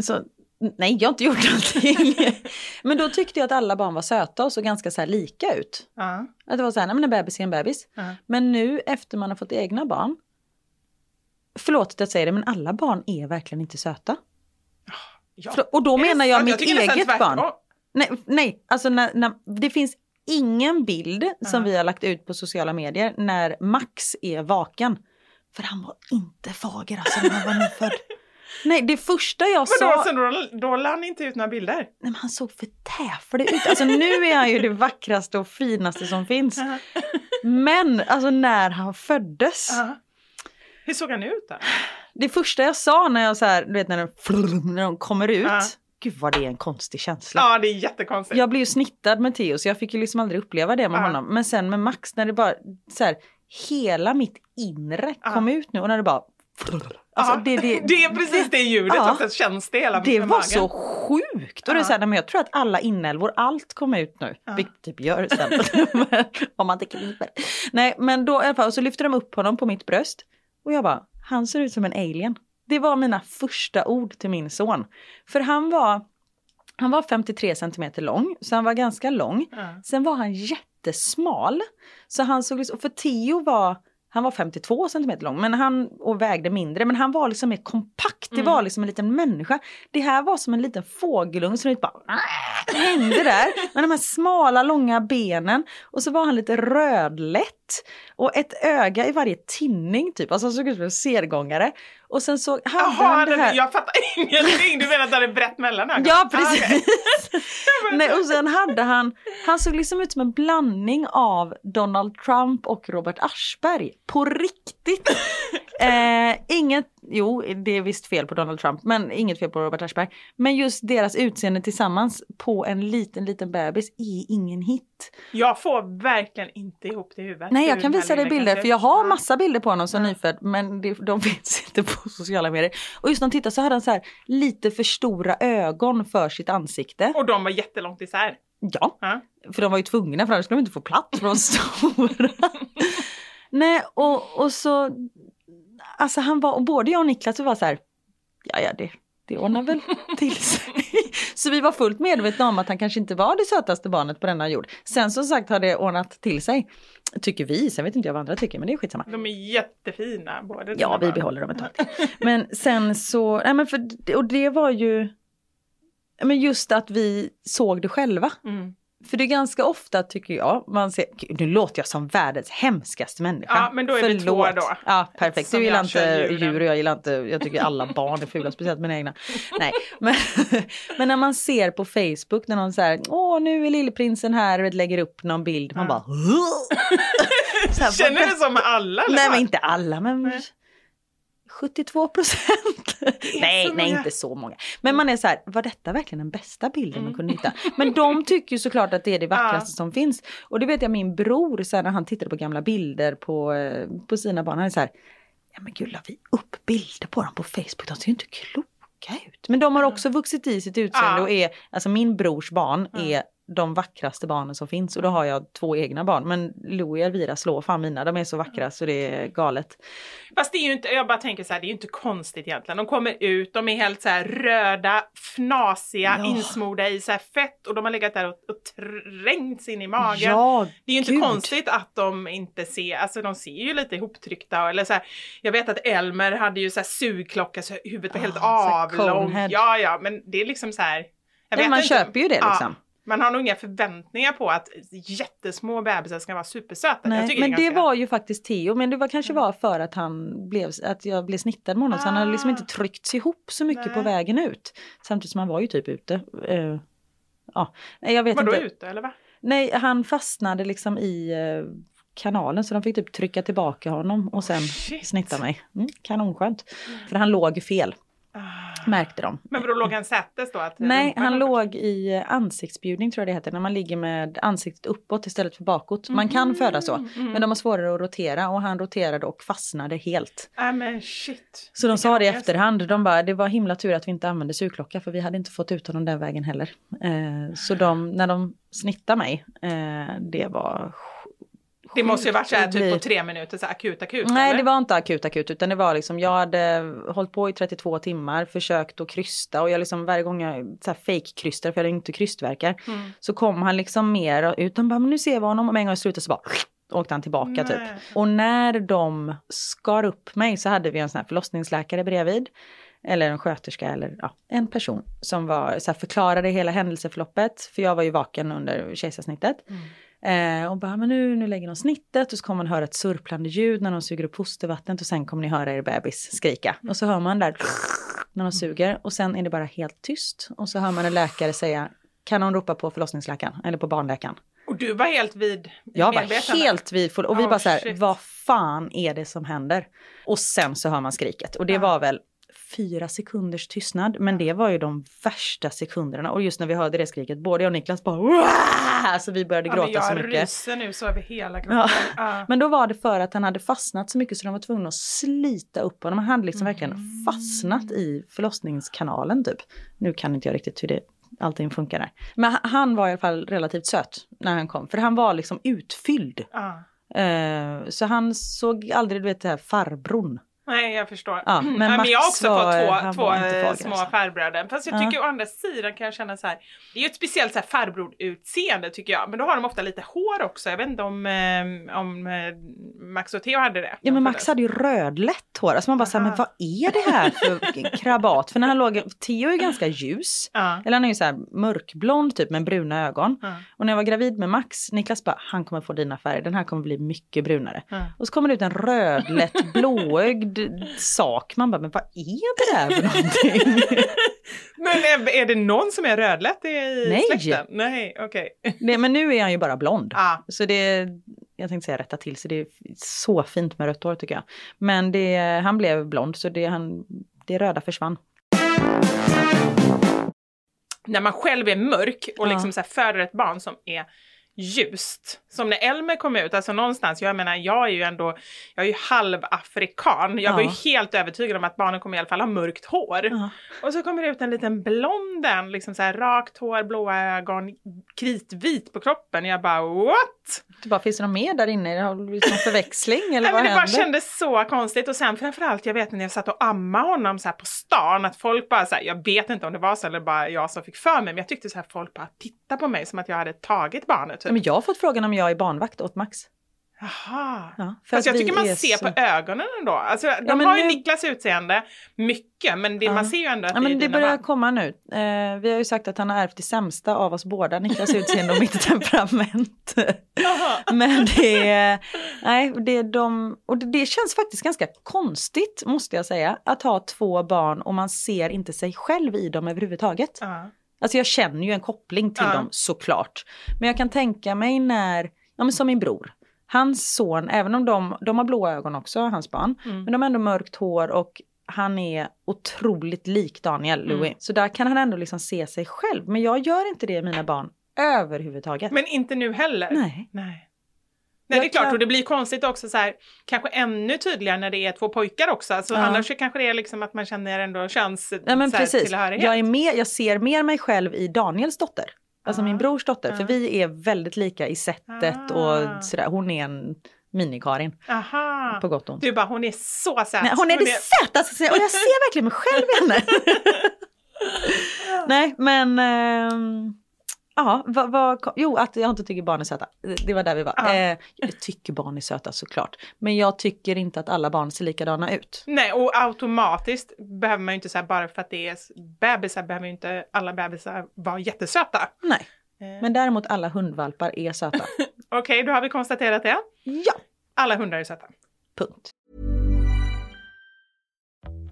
så nej jag har inte gjort någonting. men då tyckte jag att alla barn var söta och så ganska så här lika ut. Ja. Att det var så här, nej men en bebis är en bebis. Ja. Men nu efter man har fått egna barn, förlåt att jag säger det, men alla barn är verkligen inte söta. Ja. Och då menar jag sant? mitt eget barn. Nej, nej alltså när, när, det finns ingen bild som vi har lagt ut på sociala medier när Max är vaken. För han var inte fager alltså när han var nyfödd. Nej, det första jag sa... så då, då la han inte ut några bilder? Nej, men han såg för täflig ut. Alltså nu är han ju det vackraste och finaste som finns. Ja. Men alltså när han föddes. Ja. Hur såg han ut då? Det första jag sa när jag så här, du vet när, den, när de kommer ut. Ja. Gud vad det är en konstig känsla. Ja, det är jättekonstigt. Jag blev ju snittad med Theo så jag fick ju liksom aldrig uppleva det med Ja. honom. Men sen med Max när det bara så här, hela mitt inre Ja. kom ut nu och när det bara... Alltså, det, det, det är precis det ljudet, Ja. också känns det hela det var magen. så sjukt! Och det är så här, nej, men jag tror att alla inälvor, allt kom ut nu. Ja. Vilket typ gör sen. Om man inte klipper. Nej men då i alla fall, och så lyfter de upp honom på mitt bröst. Och jag bara, han ser ut som en alien. Det var mina första ord till min son. För han var, han var 53 centimeter lång, så han var ganska lång. Ja. Sen var han jättesmal. Så han såg liksom, för Theo var, han var 52 centimeter lång men han, och vägde mindre. Men han var liksom mer kompakt, det var liksom en liten människa. Det här var som en liten fågelunge som bara hängde där. Med de här smala långa benen. Och så var han lite rödlätt. Och ett öga i varje tinning typ. Alltså han såg ut som en sergångare. Och sen så hade Jaha, han det här... jag fattar ingenting. Du menar att du hade brett mellanögon? Ja, Ah, precis. okej. Nej, och sen hade han, han såg liksom ut som en blandning av Donald Trump och Robert Aschberg. På riktigt! Eh, inget, jo det är visst fel på Donald Trump, men inget fel på Robert Aschberg. Men just deras utseende tillsammans på en liten, liten bebis är ingen hit. Jag får verkligen inte ihop det i huvudet. Nej, jag kan visa dig bilder för jag har massa bilder på honom som Ja. nyfödd men det, de finns inte på sociala medier. Och just när han tittar så hade han så här lite för stora ögon för sitt ansikte. Och de var jättelångt isär. Ja, Ja. för de var ju tvungna för annars skulle de inte få plats för de stora. Nej, och, och så, alltså han var, och både jag och Niklas var så här, ja ja det, det ordnar väl till sig. Så vi var fullt medvetna om att han kanske inte var det sötaste barnet på denna jord. Sen som sagt har det ordnat till sig. Tycker vi, sen vet inte jag vad andra tycker men det är skitsamma. De är jättefina båda Ja, vi barn. behåller dem ett tag till. Men sen så, nej men för, och det var ju, men just att vi såg det själva. Mm. För det är ganska ofta tycker jag, man ser, nu låter jag som världens hemskaste människa. Ja, men då är vi två då. Ja, perfekt. Som Du gillar inte djur och jag gillar inte, jag tycker alla barn är fula, speciellt mina egna. Nej, men, men när man ser på Facebook när någon säger, åh nu är lillprinsen här och lägger upp någon bild, man bara, Så här, Känner du så med alla? eller Nej men inte alla men Nej. 72 procent. nej, så nej många. inte så många. Men man är så här, var detta verkligen den bästa bilden Mm. man kunde hitta? Men de tycker ju såklart att det är det vackraste som finns. Och det vet jag min bror, så här, när han tittade på gamla bilder på, eh, på sina barn, han är så här, ja men gud la vi upp bilder på dem på Facebook, de ser ju inte kloka ut. Men de har också vuxit i sitt utseende Ja. och är, alltså min brors barn är de vackraste barnen som finns och då har jag två egna barn. Men Louie och Elvira slår fan mina, de är så vackra så det är galet. Fast det är ju inte, jag bara tänker så här, det är ju inte konstigt egentligen. De kommer ut, de är helt så här röda, fnasiga, Ja. insmorda i så här fett och de har legat där och, och trängts in i magen. Ja, Det är ju inte gud. konstigt att de inte ser, alltså de ser ju lite ihoptryckta eller så här, jag vet att Elmer hade ju så här sugklocka så huvudet var helt Ah, avlångt. Ja, ja, men det är liksom så här. jag Ja, vet man inte. köper ju det Ja, liksom. Man har nog inga förväntningar på att jättesmå bebisar ska vara supersöta. Nej, men det ganska- var ju faktiskt Theo, men det var kanske var för att han blev, att jag blev snittad med honom, så han hade liksom Ah. inte tryckts ihop så mycket på Nej. vägen ut. Samtidigt som han var ju typ ute. Eh, ja, Nej, jag vet Vadå inte. ute eller va? Nej, han fastnade liksom i eh, kanalen så de fick typ trycka tillbaka honom och sen Shit. snitta mig. Mm, kanonskönt. För han låg fel, Ah. Märkte de. Men vadå låg han sätes då? Att Nej, han låg i ansiktsbjudning tror jag det heter, när man ligger med ansiktet uppåt istället för bakåt. Man kan föda så, Mm, men de har svårare att rotera och han roterade och fastnade helt. Nej men shit. Så de sa det i efterhand, de bara det var himla tur att vi inte använde sugklocka för vi hade inte fått ut honom den vägen heller. Eh, så de, när de snittade mig, eh, det var Det måste ju varit så här Det typ på tre minuter, så här akut akut. Nej, eller? det var inte akut akut utan det var liksom, jag hade hållit på i 32 timmar, försökt att krysta och jag liksom varje gång jag så här fake krystade för jag hade inte krystverkar. Mm. Så kom han liksom mer ut, de bara men nu ser vi honom och med en gång jag slutade så bara åkte han tillbaka Nej. typ. Och när de skar upp mig så hade vi en sån här förlossningsläkare bredvid. Eller en sköterska eller ja, en person som var, så här, förklarade hela händelseförloppet. För jag var ju vaken under kejsarsnittet. Eh, och bara, men nu, nu lägger de snittet och så kommer man höra ett surplande ljud när de suger upp fostervattnet och sen kommer ni höra er bebis skrika. Och så hör man där när de suger och sen är det bara helt tyst. Och så hör man en läkare säga, kan hon ropa på förlossningsläkaren eller på barnläkaren? Och du var helt vid Jag var helt vid och vi Oh, bara så här, shit. vad fan är det som händer? Och sen så hör man skriket och det var väl fyra sekunders tystnad, men det var ju de värsta sekunderna och just när vi hörde det skriket, både jag och Niklas bara "Wah!" alltså vi började Ja, gråta jag så mycket. ryser nu så över hela kroppen. Ja. Ja. Men då var det för att han hade fastnat så mycket så de var tvungna att slita upp honom. Han hade liksom Mm. verkligen fastnat i förlossningskanalen typ. Nu kan inte jag riktigt hur det allting funkar där. Men han- var i alla fall relativt söt när han kom, för han var liksom utfylld. Ja. Eh, så han såg aldrig, du vet det här farbrorn. Nej, jag förstår. Ja, men men, Max jag har också fått två, två små alltså. farbröder. Fast jag Ja. tycker å andra sidan kan jag känna så här. Det är ju ett speciellt så här farbror-utseende tycker jag. Men då har de ofta lite hår också. Jag vet inte om, eh, om eh, Max och Theo hade det. Ja men Max hade ju rödlätt hår, alltså man bara såhär, Aha. men vad är det här för krabat? För när han låg, Theo är ju ganska ljus. Ja. Eller han är ju såhär mörkblond typ med bruna ögon. Ja. Och när jag var gravid med Max, Niklas bara, han kommer få dina färger, den här kommer bli mycket brunare. Ja. Och så kommer det ut en rödlätt blåögd sak, man bara, men vad är det där för någonting? Men är, det någon som är rödlätt i Nej. släkten? Nej, okej. det, men nu är han ju bara blond. Ja. Så det, jag tänkte säga rätta till, så det är så fint med rött hår tycker jag. Men det, han blev blond så det, han, det röda försvann. när man själv är mörk och Ja. liksom så här föder ett barn som är ljust. Som när Elmer kom ut, alltså någonstans, jag menar jag är ju ändå, jag är ju halvafrikan. Jag var ju Ja. helt övertygad om att barnen kommer i alla fall ha mörkt hår. Ja. Och så kommer det ut en liten blond en, liksom så här rakt hår, blåa ögon, kritvit på kroppen. Jag bara what? Det bara, finns det något mer där inne? Har det någon förväxling eller Nej, vad men det bara händer? kändes så konstigt och sen framförallt jag vet när jag satt och ammade honom så här på stan att folk bara så här, jag vet inte om det var så eller bara jag som fick för mig men jag tyckte så här folk bara tittade på mig som att jag hade tagit barnet. Typ. Ja, men jag har fått frågan om jag är barnvakt åt Max. Jaha. Ja, Fast jag tycker man ser så- på ögonen ändå. Alltså, de men har ju nu- Niklas utseende mycket men det, Ja. man ser ju ändå att Ja, det är men det börjar barn. komma nu. Eh, vi har ju sagt att han har ärvt det sämsta av oss båda, Niklas utseende och mitt temperament. Men det, är- nej, det, är de, och det, det känns faktiskt ganska konstigt, måste jag säga, att ha två barn och man ser inte sig själv i dem överhuvudtaget. Ja. Alltså jag känner ju en koppling till Ja. dem såklart. Men jag kan tänka mig när, ja men som min bror. Hans son, även om de, de har blåa ögon också, hans barn. Mm. Men de har ändå mörkt hår och han är otroligt lik Daniel, Louis. Mm. Så där kan han ändå liksom se sig själv. Men jag gör inte det i mina barn överhuvudtaget. Men inte nu heller. Nej. Nej. Nej, det är klart och det blir konstigt också så här, kanske ännu tydligare när det är två pojkar också. Alltså, Ja. Annars kanske det är liksom att man känner ändå köns Nej men så här, precis. tillhörighet. Jag, är jag ser mer mig själv i Daniels dotter. Alltså min brors dotter, för vi är väldigt lika i sättet Ah. och sådär. Hon är en mini-Karin Aha. på gott och ont. Du bara, hon är så söt. Hon är det sötaste och jag ser verkligen mig själv i henne. Nej men ehm, ja, vad, vad, jo att jag inte tycker barn är söta. Det- var där vi var. Ja. Eh, jag tycker barn är söta såklart. Men jag tycker inte att alla barn ser likadana ut. Nej, och automatiskt behöver man ju inte säga bara för att det är bebisar behöver ju inte alla bebisar vara jättesöta. Nej. Eh. Men däremot alla hundvalpar är söta. Okej, då har vi konstaterat det. ja, Alla hundar är söta. punkt.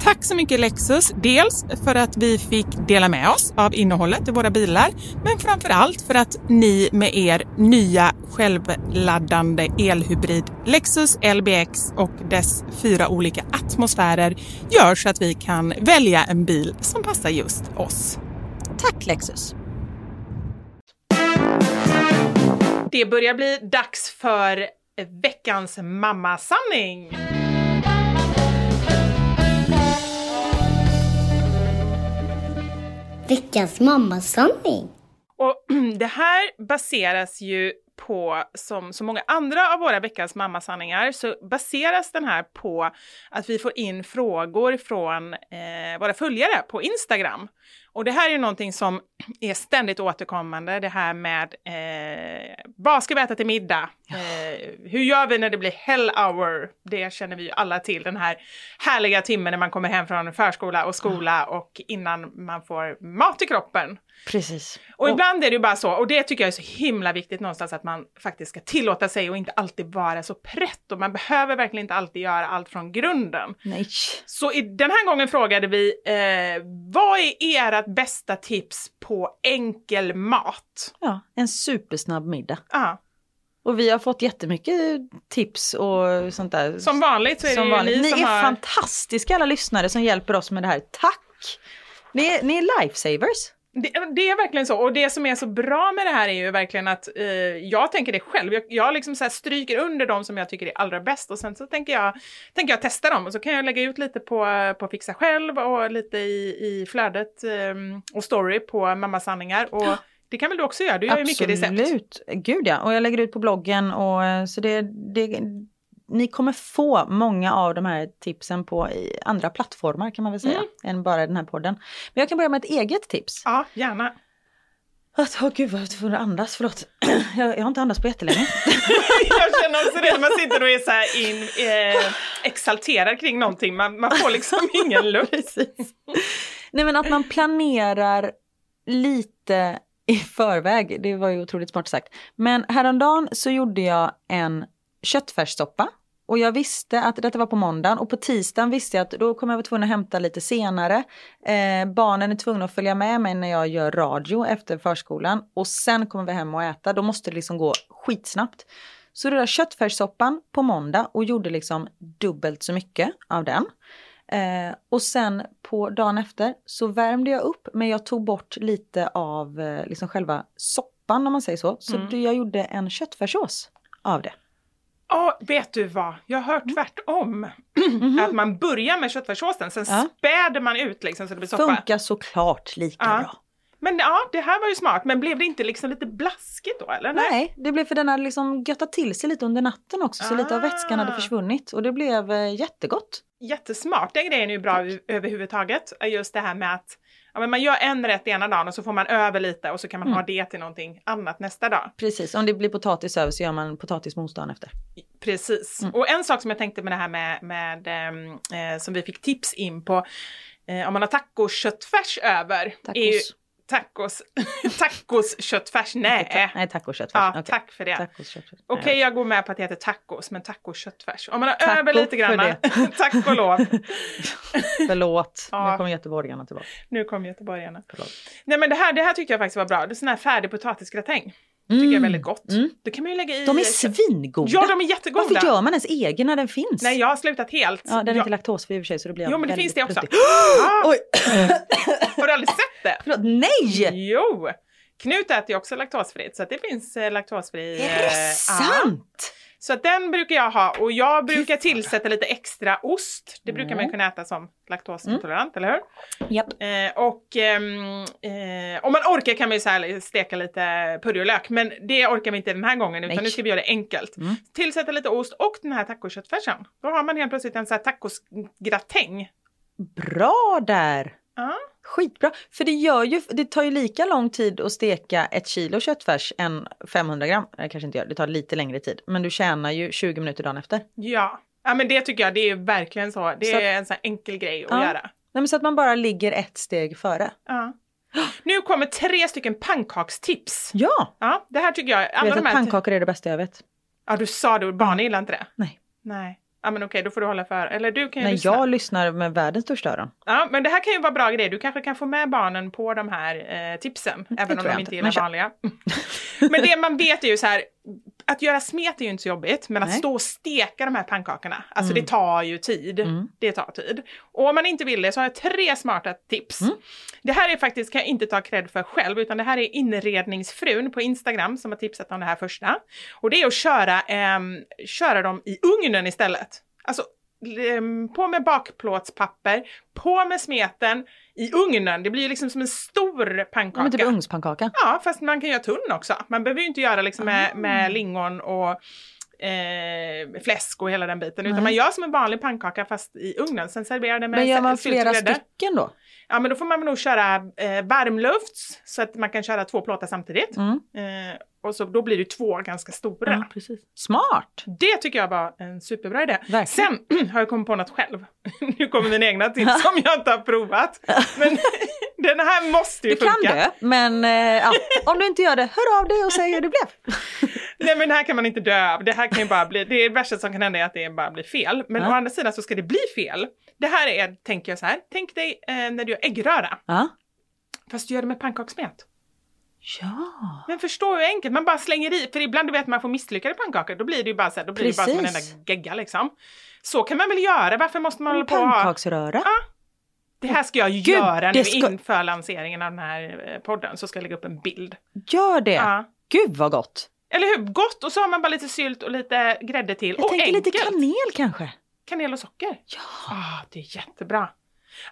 Tack så mycket Lexus, dels för att vi fick dela med oss av innehållet i våra bilar, men framför allt för att ni med er nya självladdande elhybrid Lexus LBX och dess fyra olika atmosfärer gör så att vi kan välja en bil som passar just oss. Tack Lexus! Det börjar bli dags för veckans mammasanning. Veckans mammasanning. Och det här baseras ju på, som så många andra av våra veckans mammasanningar, så baseras den här på att vi får in frågor från eh, våra följare på Instagram. Och det här är ju någonting som är ständigt återkommande, det här med eh, vad ska vi äta till middag? Eh, hur gör vi när det blir hell hour? Det känner vi ju alla till, den här härliga timmen när man kommer hem från förskola och skola och innan man får mat i kroppen. Precis. Och ibland är det ju bara så, och det tycker jag är så himla viktigt någonstans att man faktiskt ska tillåta sig och inte alltid vara så prätt och man behöver verkligen inte alltid göra allt från grunden. Nej. Så i, den här gången frågade vi, eh, vad är ert bästa tips på enkel mat? Ja, en supersnabb middag. Ja, Och vi har fått jättemycket tips och sånt där. som vanligt så är det Som vanligt. ni, Ni som är har... fantastiska alla lyssnare som hjälper oss med det här. Tack! Ni är, ni är lifesavers. Det, det är verkligen så. Och det som är så bra med det här är ju verkligen att eh, jag tänker det själv. Jag, jag liksom så stryker under de som jag tycker är allra bäst och sen så tänker jag, tänker jag testa dem och så kan jag lägga ut lite på, på Fixa själv och lite i, i flödet eh, och story på Mamma Sanningar. Och det kan väl du också göra? Du gör ju mycket recept. Absolut. Gud ja. Och jag lägger ut på bloggen och eh, så det, det ni kommer få många av de här tipsen på andra plattformar kan man väl säga, Mm. än bara den här podden. Men jag kan börja med ett eget tips. Ja, gärna. Att, åh gud vad jag får andas, förlåt. Jag, jag har inte andats på jättelänge. jag känner också det man sitter och är så här in, eh, exalterad kring någonting. Man, man får liksom ingen luft. Nej men att man planerar lite i förväg, det var ju otroligt smart sagt. Men häromdagen så gjorde jag en köttfärssoppa och jag visste att detta var på måndagen och på tisdagen visste jag att då kommer jag vara tvungen att hämta lite senare. Eh, barnen är tvungna att följa med mig när jag gör radio efter förskolan och sen kommer vi hem och äta. Då måste det liksom gå skitsnabbt. Så det där köttfärssoppan på måndag och gjorde liksom dubbelt så mycket av den. Eh, och sen på dagen efter så värmde jag upp men jag tog bort lite av eh, liksom själva soppan om man säger så. Så Mm. jag gjorde en köttfärssås av det. Ja, vet du vad? Jag har hört tvärtom. Att man börjar med köttfärssåsen, sen Ja. späder man ut liksom så det blir soppa. Funkar såklart lika Ja. bra. Men ja, det här var ju smart. Men blev det inte liksom lite blaskigt då eller? Nej, det blev för den hade liksom göttat till sig lite under natten också så lite av vätskan hade Ah. försvunnit och det blev eh, jättegott. jättesmarta grejen är ju bra överhuvudtaget. Just det här med att ja, men man gör en rätt ena dagen och så får man över lite och så kan man Mm. ha det till någonting annat nästa dag. Precis, om det blir potatis över så gör man potatismos dagen efter. Precis. Mm. Och en sak som jag tänkte med det här med, med ehm, eh, som vi fick tips in på, eh, om man har tacoköttfärs över. Tacos. Är ju, tacos. tacosköttfärs, nej. Nej, tacoköttfärs. Ja, Okej. tack för det. Okej, jag går med på att det heter tacos, men tacoköttfärs. Om man har Taco över lite grann, tack och lov. Förlåt, Ja. nu kommer göteborgarna tillbaka. Nu kom göteborgarna. Förlåt. Nej men det här, det här tyckte jag faktiskt var bra. Det är sån här färdig potatisgratäng. Tycker jag är väldigt gott. Mm. Det kan man ju lägga i... De är svingoda! Ja, de är jättegoda. Varför gör man ens egen när den finns? Nej, jag har slutat helt. Ja, den är jag... inte laktosfri i och för sig så då blir jag Jo, men det finns det också. Ah, har du aldrig sett det? Förlåt, nej! Jo! Knut äter ju också laktosfritt så det finns eh, laktosfri... Är det eh, ja. sant? Så att den brukar jag ha och jag brukar tillsätta lite extra ost. Det brukar man Mm. ju kunna äta som laktosintolerant, eller hur? Japp. Eh, och ehm, eh, om man orkar kan man ju så här steka lite purjolök, men det orkar vi inte den här gången utan Nej. nu ska vi göra det enkelt. Mm. Tillsätta lite ost och den här tacoköttfärsen. Då har man helt plötsligt en så här tacosgratäng. Bra där! Ja. Skitbra! För det, gör ju, det tar ju lika lång tid att steka ett kilo köttfärs än 500 gram. Det kanske inte gör, det tar lite längre tid. Men du tjänar ju 20 minuter dagen efter. Ja. ja, men det tycker jag, det är verkligen så. Det Så är en sån enkel grej att Ja. göra. Nej, men så att man bara ligger ett steg före. Ja. Nu kommer tre stycken pannkakstips. Ja! Ja, det här tycker jag, Jag alla vet att pannkakor är det bästa jag vet. Ja, du sa det, barnen gillar inte det. Nej. Nej. Ja, men okej, då får du hålla för. Eller du kan ju Nej, lyssna. jag lyssnar med världens största öron. Ja, men det här kan ju vara bra grejer. Du kanske kan få med barnen på de här eh, tipsen, även om de inte gillar men vanliga. men det man vet är ju så här, att göra smet är ju inte så jobbigt, men att Nej. stå och steka de här pannkakorna, alltså Mm. det tar ju tid. Mm. Det tar tid. Och om man inte vill det så har jag tre smarta tips. Mm. Det här är faktiskt, kan jag inte ta cred för själv, utan det här är inredningsfrun på Instagram som har tipsat om det här första. Och det är att köra, ehm, köra dem i ugnen istället. Alltså ehm, på med bakplåtspapper, på med smeten i ugnen. Det blir ju liksom som en stor Ja, pannkaka. men typ ugnspannkaka. Ja, fast man kan göra tunn också. Man behöver ju inte göra liksom med, Ah. med lingon och eh, fläsk och hela den biten. Utan Nej. man gör som en vanlig pannkaka fast i ugnen. Sen serverar det med Men gör man flera stycken då? Ja, men då får man nog köra eh, varmlufts så att man kan köra två plåtar samtidigt. Mm. Eh, och så då blir det två ganska stora. Ja, precis. Smart! Det tycker jag var en superbra idé. Verkligen. Sen har jag kommit på något själv. nu kommer mina egna tips som jag inte har provat. Men den här måste ju Du kan funka. dö, men eh, ja, om du inte gör det, hör av dig och säg hur det blev. Nej men det här kan man inte dö av. Det här kan ju bara bli, det värsta som kan hända är att det bara blir fel. Men Ja. å andra sidan så ska det bli fel. Det här är, tänker jag så här, tänk dig eh, när du gör äggröra. Ja. Fast du gör det med pannkakssmet. ja. Men förstå hur enkelt, man bara slänger i, för ibland du vet man får misslyckade pannkakor, då blir det ju bara så här, då blir det bara som en Precis. enda gegga liksom. Så kan man väl göra, varför måste man hålla på och. Pannkaksröra. Det här ska jag Gud, göra nu ska- inför lanseringen av den här eh, podden, så ska jag lägga upp en bild. Gör det! Ja. Gud vad gott! Eller hur? Gott! Och så har man bara lite sylt och lite grädde till. Jag och tänker enkelt. lite kanel kanske. Kanel och socker. Ja. Ah, det är jättebra.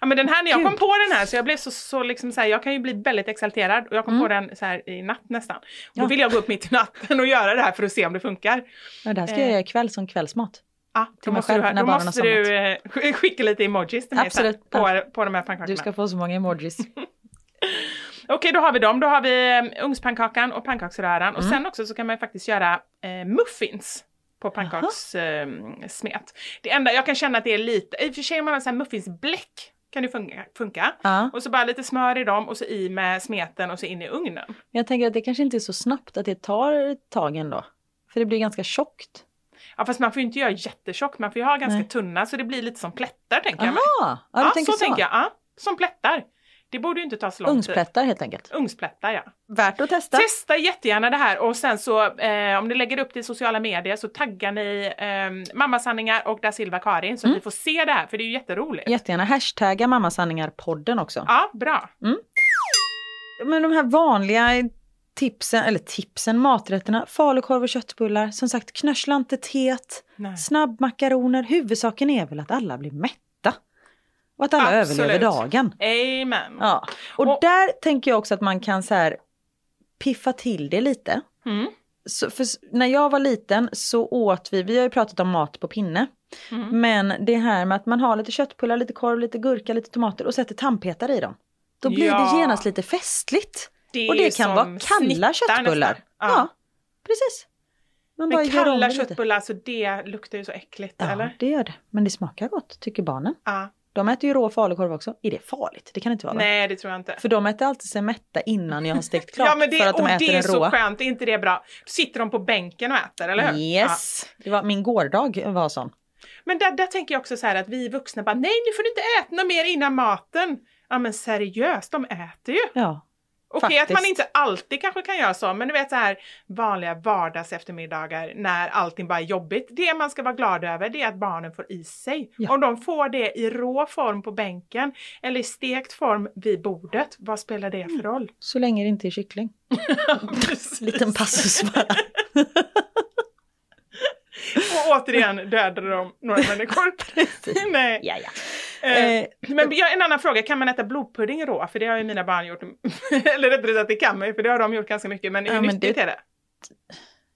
Ja men den här, när jag Gud. kom på den här så jag blev så, så liksom så här, jag kan ju bli väldigt exalterad och jag kom Mm. på den så här i natt nästan. Och Då Ja. vill jag gå upp mitt i natten och göra det här för att se om det funkar. Ja, det här ska Eh. jag göra ikväll som kvällsmat. Ja, då måste själv du, då måste du eh, sk- skicka lite emojis till mig sen Absolut. på, på de här pannkakorna. Du ska få så många emojis. Okej, då har vi dem. Då har vi eh, ugnspannkakan och pannkaksröran. Och Mm. sen också så kan man faktiskt göra eh, muffins på pannkakssmet. Eh, det enda jag kan känna att det är lite, i och för sig om man har så här muffinsbläck kan det funka. funka. Ja. Och så bara lite smör i dem och så i med smeten och så in i ugnen. Men jag tänker att det kanske inte är så snabbt att det tar tag ändå. För det blir ganska tjockt. Ja fast man får ju inte göra jättetjockt, man får ju ha ganska Nej. tunna så det blir lite som plättar tänker jag mig. Aha! Ja, du Ja, tänker så, så. tänker jag. Ja, som plättar. Det borde ju inte ta så lång tid. Ugnsplättar helt enkelt. Ungsplättar ja. Värt att testa. Testa jättegärna det här och sen så eh, om ni lägger upp det i sociala medier så taggar ni eh, Mammasanningar och Da Silva Karin så att vi får se det här för det är ju jätteroligt. Jättegärna hashtagga Mammasanningar-podden också. Ja, bra. Men de här vanliga tipsen, eller tipsen, maträtterna, falukorv och köttbullar, som sagt knössla inte Nej. snabbmakaroner, huvudsaken är väl att alla blir mätta. Och att alla Absolut. överlever dagen. Amen. Ja. Och, Och- där tänker jag också att man kan så här piffa till det lite. Mm. Så, när jag var liten så åt vi, vi har ju pratat om mat på pinne. Mm. Men det här med att man har lite köttbullar, lite korv, lite gurka, lite tomater och sätter tandpetare i dem. Då blir Ja. det genast lite festligt. Det och det kan vara kalla köttbullar. Ja. Ja. precis. Man Men kalla köttbullar, alltså det luktar ju så äckligt, Ja, eller? det gör det. Men det smakar gott, tycker barnen. Ja. De äter ju rå falukorv också. Är det farligt? Det kan inte vara va? Nej, det tror jag inte. För de äter alltid sig mätta innan jag har stekt klart. Ja, men det, för att de äter det är så skönt, är inte det bra? Sitter de på bänken och äter, eller hur? Yes! Det var min gårdag var sån. Men där, där tänker jag också så här att vi vuxna bara, nej nu får du inte äta något mer innan maten. Ja men seriöst, de äter ju. Ja. Okej att man inte alltid kanske kan göra så, men du vet så här vanliga vardags eftermiddagar när allting bara är jobbigt. Det man ska vara glad över det är att barnen får i sig. Ja. Om de får det i rå form på bänken eller i stekt form vid bordet, vad spelar det för roll? Så länge det inte är kyckling. Liten passus bara. Och återigen dödade de några människor. Nej. Ja, ja. Eh, Eh, men en annan fråga, kan man äta blodpudding rå? För det har ju mina barn gjort. Eller rättare sagt, det kan man ju, för det har de gjort ganska mycket. Men hur Ja, men nyttigt det- är det?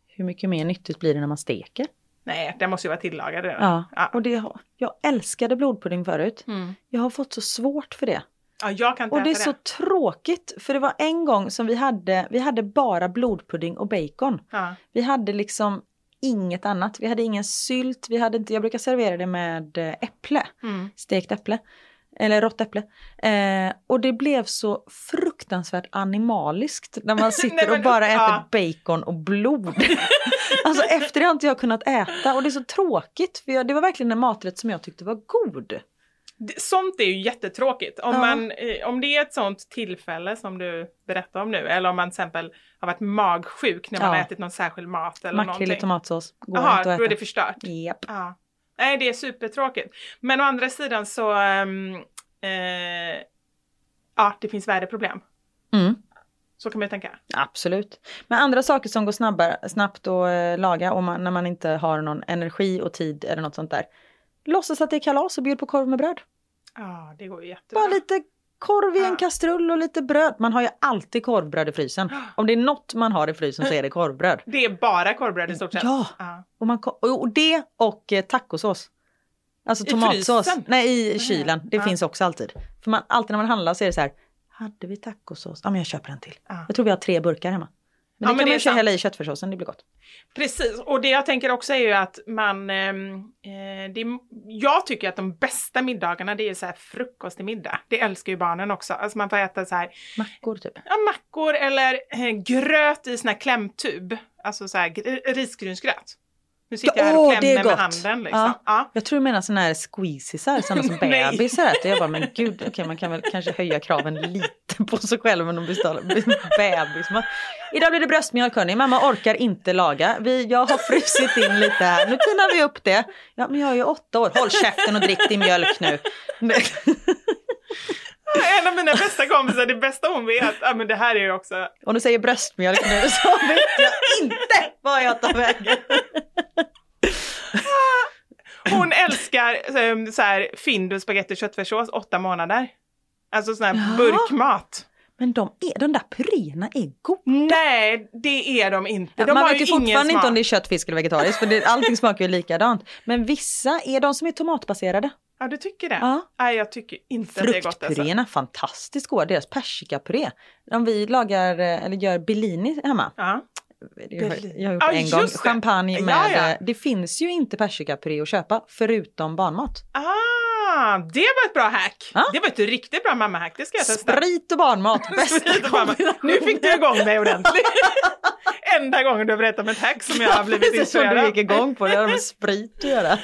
Hur mycket mer nyttigt blir det när man steker? Nej, det måste ju vara tillagad redan. Ja, Ja. och det har, jag älskade blodpudding förut. Mm. Jag har fått så svårt för det. ja, jag kan inte Och det är äta så tråkigt, för det var en gång som vi hade, vi hade bara blodpudding och bacon. Ja. Vi hade liksom inget annat. Vi hade ingen sylt, vi hade inte, jag brukar servera det med eh, äpple, Mm. stekt äpple. Eller rått äpple. Eh, och det blev så fruktansvärt animaliskt när man sitter Nej, men- och bara äter ja. bacon och blod. alltså efter det har inte jag kunnat äta och det är så tråkigt för jag, det var verkligen en maträtt som jag tyckte var god. Sånt är ju jättetråkigt. Om, Ja. man, eh, om det är ett sånt tillfälle som du berättar om nu, eller om man till exempel har varit magsjuk när man Ja. har ätit någon särskild mat eller Makrill i någonting. tomatsås, går Jaha, inte att då är äta. det förstört. Japp. Ja. Nej, det är supertråkigt. Men å andra sidan så, ehm, eh, ja, det finns värre problem. Mm. Så kan man ju tänka. Absolut. Men andra saker som går snabbare, snabbt att eh, laga om man, när man inte har någon energi och tid eller något sånt där. Låtsas att det är kalas och bjud på korv med bröd. Ja, det går ju jättebra. Bara lite korv i en Ja. kastrull och lite bröd. Man har ju alltid korvbröd i frysen. Om det är något man har i frysen så är det korvbröd. Det är bara korvbröd i stort sett. Ja. ja. Och, man, och det och eh, tacosås. Alltså I tomatsås. frysen? Nej, i kylen. Det Ja. finns också alltid. För man, alltid när man handlar så är det så här. Hade vi tacosås? Ja, men jag köper en till. Ja. Jag tror vi har tre burkar hemma. Men Ja, det men kan det man ju sant. hälla i köttfärssåsen, det blir gott. Precis, och det jag tänker också är ju att man... ehm, eh, det, jag tycker att de bästa middagarna det är så här frukost till middag. Det älskar ju barnen också. Alltså man får äta så här Mackor typ. ja, mackor eller eh, gröt i sån här klämtub. Alltså så här gr- risgrynsgröt. Nu sitter jag här och klämmer med gott. handen liksom. Ja. Ja. Jag tror du menar sådana här squeezisar, sådana som bebisar äter. Jag bara, men gud, okej man kan väl kanske höja kraven lite på sig själv om de beställer bebismat. Idag blir det bröstmjölk hörni, mamma orkar inte laga. Vi, jag har frusit in lite här, nu tinar vi upp det. Ja men jag är ju åtta år, håll käften och drick din mjölk nu. En av mina bästa kompisar, det bästa hon vet, ja men det här är ju också Om du säger bröstmjölk nu så vet jag inte vad jag tar vägen. Hon älskar eh, så här Findus spagetti köttfärssås, åtta månader. Alltså sån här Ja. burkmat. Men de, är, de där puréerna är goda. Nej, det är de inte. De Man vet ju fortfarande inte om det är kött, fisk eller vegetariskt för det, allting smakar ju likadant. Men vissa är de som är tomatbaserade. Ja, du tycker det? Ja. Nej, jag tycker inte att det är gott. Alltså. Fruktpuréerna, fantastiskt goda. Deras persikapuré. Om vi lagar eh, eller gör Bellini hemma. Ja. Jag har, gjort Ja, det en gång. det. Champagne Ja, med... ja. eh, Det finns ju inte persikapuré att köpa förutom barnmat. Ah, det var ett bra hack. Ja. Det var ett riktigt bra mammahack. Det ska jag testa. Sprit och barnmat, Sprit och kombinationen. Nu fick du igång mig ordentligt. Enda gången du har berättat om ett hack som jag har blivit Precis som du inspirerad. gick igång på. Det har med sprit att göra.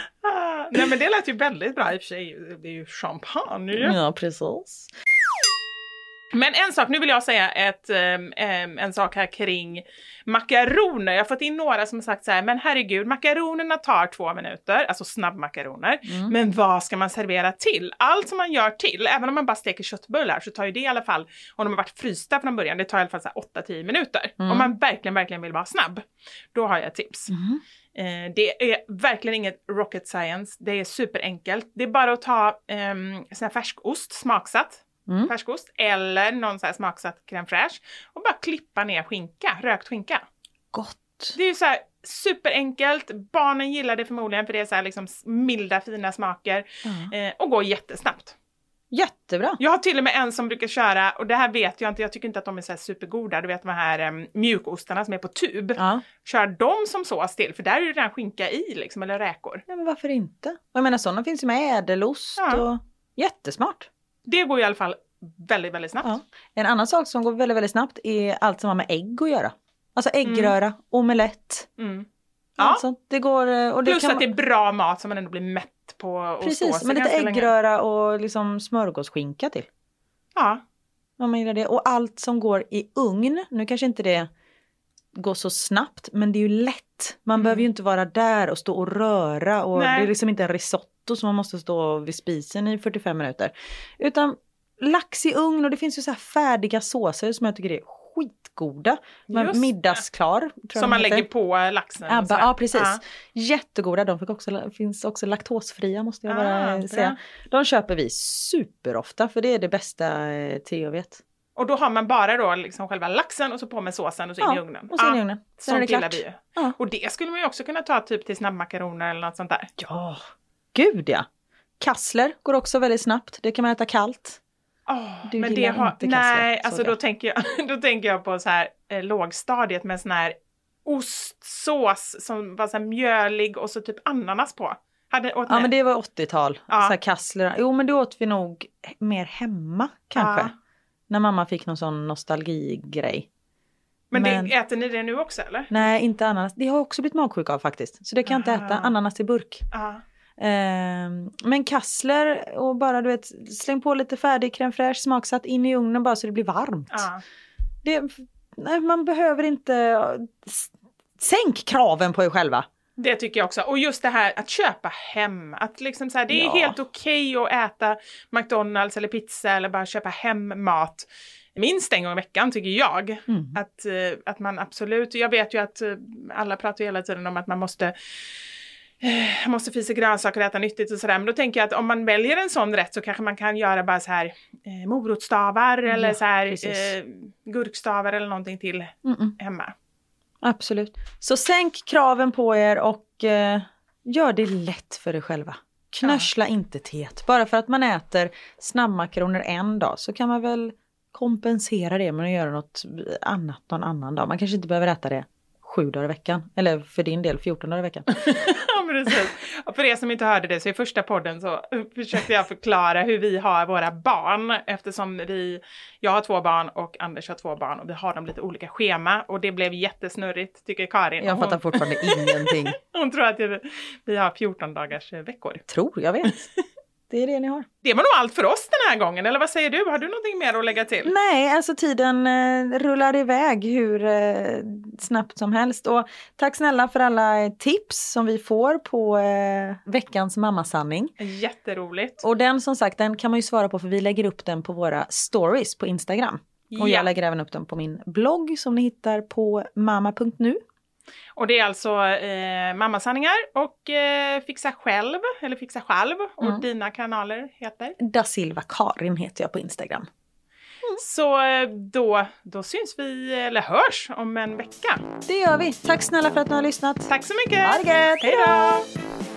Nej men det lät ju väldigt bra i och för sig. Det är ju champagne ju. Ja, precis. Men en sak, nu vill jag säga ett, ehm, ehm, en sak här kring makaroner. Jag har fått in några som har sagt så här, men herregud, makaronerna tar två minuter, alltså snabbmakaroner. Mm. Men vad ska man servera till? Allt som man gör till, även om man bara steker köttbullar, så tar ju det i alla fall, om de har varit frysta från början, det tar i alla fall så här 8-10 minuter. Mm. Om man verkligen, verkligen vill vara snabb, då har jag ett tips. Mm. Eh, det är verkligen inget rocket science, det är superenkelt. Det är bara att ta um, sån här färskost, smaksatt, Mm. färskost, eller någon sån här smaksatt crème fraîche och bara klippa ner skinka, rökt skinka. Gott. Det är ju så här superenkelt, barnen gillar det förmodligen för det är så här liksom milda fina smaker eh, och går jättesnabbt. Jättebra. Jag har till och med en som brukar köra, och det här vet jag inte, jag tycker inte att de är så här supergoda, du vet de här um, mjukostarna som är på tub. Ja. Kör dem som sås till, för där är det redan skinka i liksom, eller räkor. ja, men varför inte? Jag menar sådana finns ju med ädelost Ja. och jättesmart. Det går i alla fall väldigt, väldigt snabbt. Ja. En annan sak som går väldigt, väldigt snabbt är allt som har med ägg att göra. Alltså äggröra, omelett, Mm. Ja. sånt. Det går... eh, Och det Plus kan att det är bra mat som man ändå blir mätt på står Precis, med lite ganska länge. äggröra och liksom smörgåsskinka till. Ja. Om man gillar det. Och allt som går i ugn, nu kanske inte det går så snabbt, men det är ju lätt. Man behöver ju inte vara där och stå och röra och Nej. det är liksom inte en risotto som man måste stå vid spisen i 45 minuter. Utan lax i ugn och det finns ju så här färdiga såser som jag tycker är skitgoda. Just middagsklar. jag Som man heter. lägger på laxen. Abba, ja precis. Ja. Jättegoda, de fick också, finns också laktosfria måste jag bara Ah, säga. De köper vi superofta för det är det bästa eh, Theo vet. Och då har man bara då liksom själva laxen och så på med såsen och så in i ugnen. och så in i Ja, ugnen. Sen är det Sånt klart. vi. Ja. Och det skulle man ju också kunna ta typ till snabbmakaroner eller något sånt där. Ja, gud ja. Kassler går också väldigt snabbt, det kan man äta kallt. Åh, Du men det gillar har, inte kassler, nej, alltså då tänker, jag, då tänker jag på så här eh, lågstadiet med sån här ostsås som var så här mjölig och så typ ananas på. Hade, åt Ja ni? men det var 80-tal, Ja. så här kassler. Jo men det åt vi nog mer hemma kanske. Ja. När mamma fick någon sån nostalgigrej. men, men- Det, äter ni det nu också eller? Nej inte ananas, det har jag också blivit magsjuk av faktiskt. Så det kan jag inte äta, Aha. ananas i burk. Ja. Ehm, men kassler och bara du vet släng på lite färdig crème fraîche smaksatt in i ugnen bara så det blir varmt. ja. Det, nej, man behöver inte sänk kraven på er själva. Det tycker jag också. Och just det här att köpa hem. Att liksom så här, det är Ja. helt okej att äta McDonalds eller pizza eller bara köpa hem mat. Minst en gång i veckan tycker jag. Mm. Att, eh, att man absolut, jag vet ju att eh, alla pratar hela tiden om att man måste man måste fisa grönsaker och äta nyttigt och sådär. Men då tänker jag att om man väljer en sån rätt så kanske man kan göra bara så här eh, morotstavar eller så här eh, gurkstavar eller någonting till Mm-mm. hemma. Absolut. Så sänk kraven på er och eh, gör det lätt för er själva. Knörsla inte teet. Bara för att man äter snabbmakaroner en dag så kan man väl kompensera det med att göra något annat någon annan dag. Man kanske inte behöver äta det sju dagar i veckan. Eller för din del 14 dagar i veckan. Precis. Och för er som inte hörde det så i första podden så försökte jag förklara hur vi har våra barn eftersom vi, jag har två barn och Anders har två barn och vi har dem lite olika schema och det blev jättesnurrigt tycker Karin. Jag fattar hon, fortfarande ingenting. hon tror att det, vi har 14 dagars eh, veckor. Tror, jag vet. Det är det ni har. Det var nog allt för oss den här gången, eller vad säger du? Har du någonting mer att lägga till? Nej, alltså tiden eh, rullar iväg hur eh, snabbt som helst. Och tack snälla för alla tips som vi får på eh, veckans mammasanning. Jätteroligt. Och den som sagt, den kan man ju svara på för vi lägger upp den på våra stories på Instagram. Och Ja. jag lägger även upp den på min blogg som ni hittar på mamma.nu. Och det är alltså eh, mammasanningar och eh, Fixa själv, eller Fixa själv. Och Mm. dina kanaler heter? Da Silva Karin heter jag på Instagram. Så eh, då, då syns vi, eller hörs, om en vecka. Det gör vi. Tack snälla för att ni har lyssnat. Tack så mycket! Ha det gött! Hej då!